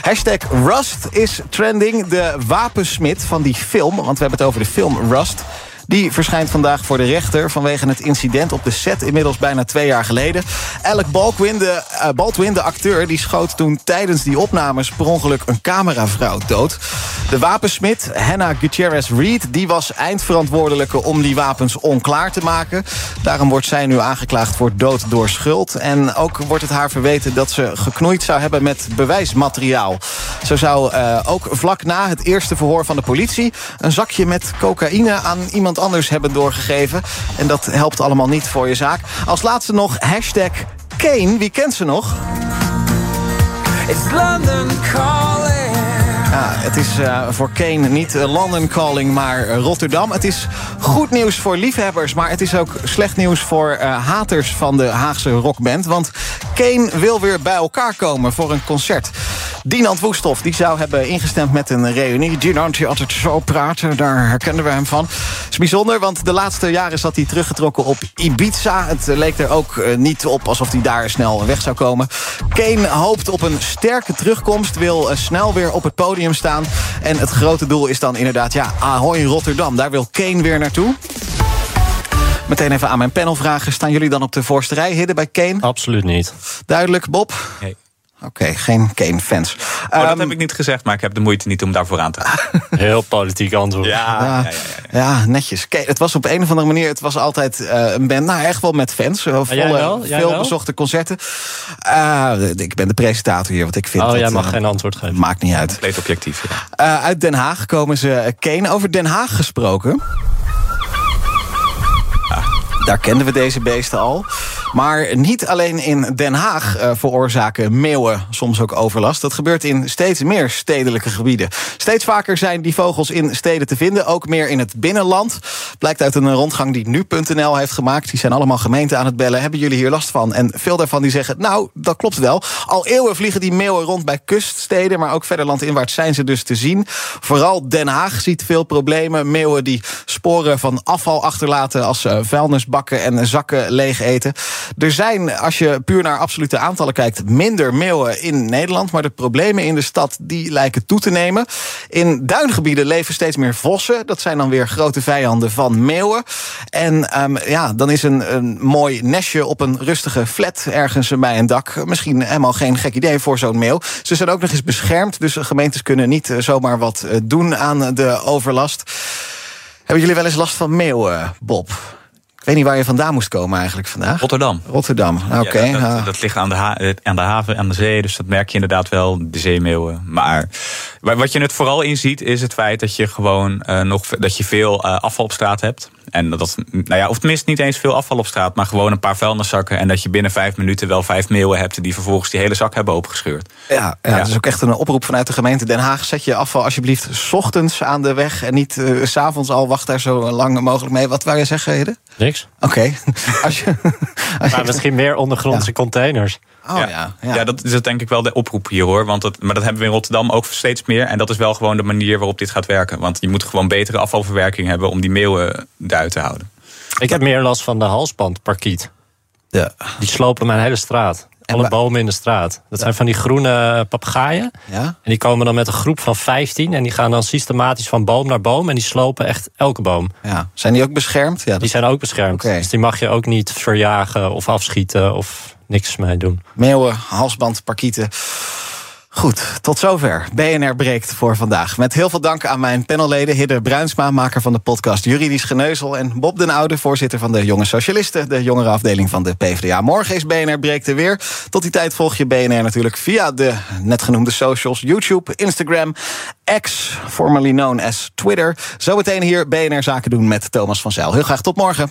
Hashtag Rust is trending. De wapensmid van die film, want we hebben het over de film Rust... Die verschijnt vandaag voor de rechter vanwege het incident op de set inmiddels bijna twee jaar geleden. Alec Baldwin, de, uh, Baldwin, de acteur, die schoot toen tijdens die opnames per ongeluk een cameravrouw dood. De wapensmid, Hannah Gutierrez Reed, die was eindverantwoordelijke om die wapens onklaar te maken. Daarom wordt zij nu aangeklaagd voor dood door schuld. En ook wordt het haar verweten dat ze geknoeid zou hebben met bewijsmateriaal. Zo zou uh, ook vlak na het eerste verhoor van de politie een zakje met cocaïne aan iemand anders hebben doorgegeven. En dat helpt allemaal niet voor je zaak. Als laatste nog hashtag Kane. Wie kent ze nog? It's London calling. Ja, het is uh, voor Kane niet London Calling, maar Rotterdam. Het is goed nieuws voor liefhebbers, maar het is ook slecht nieuws voor haters van de Haagse rockband. Want Kane wil weer bij elkaar komen voor een concert. Dinant Woesthof die zou hebben ingestemd met een reunie. Dinant die altijd zo praten, daar herkenden we hem van. Het is bijzonder, want de laatste jaren zat hij teruggetrokken op Ibiza. Het leek er ook niet op alsof hij daar snel weg zou komen. Kane hoopt op een sterke terugkomst, wil snel weer op het podium staan. En het grote doel is dan inderdaad, ja, Ahoy Rotterdam. Daar wil Kane weer naartoe. Meteen even aan mijn panel vragen. Staan jullie dan op de voorste rij, Hidden, bij Kane? Absoluut niet. Duidelijk, Bob? Nee. Oké, okay, geen Kane-fans. Oh, um, dat heb ik niet gezegd, maar ik heb de moeite niet om daarvoor aan te gaan. Heel politiek antwoord. Ja, ja, ja, ja, ja netjes. Kijk, het was op een of andere manier, het was altijd uh, een band, nou echt wel met fans. Volle, jij wel? Jij veel wel? bezochte concerten. Uh, ik ben de presentator hier, wat ik vind. Oh, dat, jij mag uh, geen antwoord geven. Maakt niet uit. Compleet objectief. Ja. uit Den Haag komen ze. Kane, over Den Haag gesproken. Daar kenden we deze beesten al. Maar niet alleen in Den Haag uh, veroorzaken meeuwen soms ook overlast. Dat gebeurt in steeds meer stedelijke gebieden. Steeds vaker zijn die vogels in steden te vinden, ook meer in het binnenland. Blijkt uit een rondgang die nu.nl heeft gemaakt. Die zijn allemaal gemeenten aan het bellen. Hebben jullie hier last van? En veel daarvan die zeggen, nou, dat klopt wel. Al eeuwen vliegen die meeuwen rond bij kuststeden, maar ook verder landinwaarts zijn ze dus te zien. Vooral Den Haag ziet veel problemen. Meeuwen die sporen van afval achterlaten als uh, vuilnisbakken en zakken leeg eten. Er zijn, als je puur naar absolute aantallen kijkt, minder meeuwen in Nederland. Maar de problemen in de stad die lijken toe te nemen. In duingebieden leven steeds meer vossen. Dat zijn dan weer grote vijanden van meeuwen. En um, ja, dan is een, een mooi nestje op een rustige flat ergens bij een dak misschien helemaal geen gek idee voor zo'n meeuw. Ze zijn ook nog eens beschermd. Dus gemeentes kunnen niet zomaar wat doen aan de overlast. Hebben jullie wel eens last van meeuwen, Bob? Ik weet niet waar je vandaan moest komen eigenlijk vandaag. Rotterdam. Rotterdam, oké. Okay. Ja, dat, dat, ligt aan de, ha aan de haven, aan de zee. Dus dat merk je inderdaad wel, de zeemeeuwen. Maar wat je het vooral in ziet, is het feit dat je gewoon uh, nog dat je veel uh, afval op straat hebt. En dat, nou ja, of tenminste niet eens veel afval op straat, maar gewoon een paar vuilniszakken. En dat je binnen vijf minuten wel vijf meeuwen hebt die vervolgens die hele zak hebben opengescheurd. Ja, ja, ja. dat is ook echt een oproep vanuit de gemeente Den Haag. Zet je afval alsjeblieft 's ochtends aan de weg en niet uh, 's avonds al. Wacht daar zo lang mogelijk mee. Wat wou je zeggen, Hede? Niks. Oké. Okay. als je, als maar je... misschien meer ondergrondse ja. containers. Oh, ja. Ja, ja. ja, dat is denk ik wel de oproep hier hoor. Want dat, maar dat hebben we in Rotterdam ook steeds meer. En dat is wel gewoon de manier waarop dit gaat werken. Want je moet gewoon betere afvalverwerking hebben om die meeuwen eruit te houden. Ik heb meer last van de halsbandparkiet. Ja. Die slopen mijn hele straat. Alle bomen in de straat. Dat zijn van die groene papegaaien. Ja? En die komen dan met een groep van 15. En die gaan dan systematisch van boom naar boom. En die slopen echt elke boom. Ja. Zijn die ook beschermd? Ja, Die zijn ook beschermd. Dus die mag je ook niet verjagen of afschieten of niks mee doen. Meeuwen, halsband, parkieten. Goed, tot zover. BNR breekt voor vandaag. Met heel veel dank aan mijn panelleden. Hidde Bruinsma, maker van de podcast Juridisch Geneuzel. En Bob den Oude, voorzitter van de Jonge Socialisten. De jongere afdeling van de PvdA. Morgen is BNR breekt er weer. Tot die tijd volg je BNR natuurlijk via de net genoemde socials. YouTube, Instagram, X, formerly known as Twitter. Zometeen hier BNR Zaken doen met Thomas van Zijl. Heel graag tot morgen.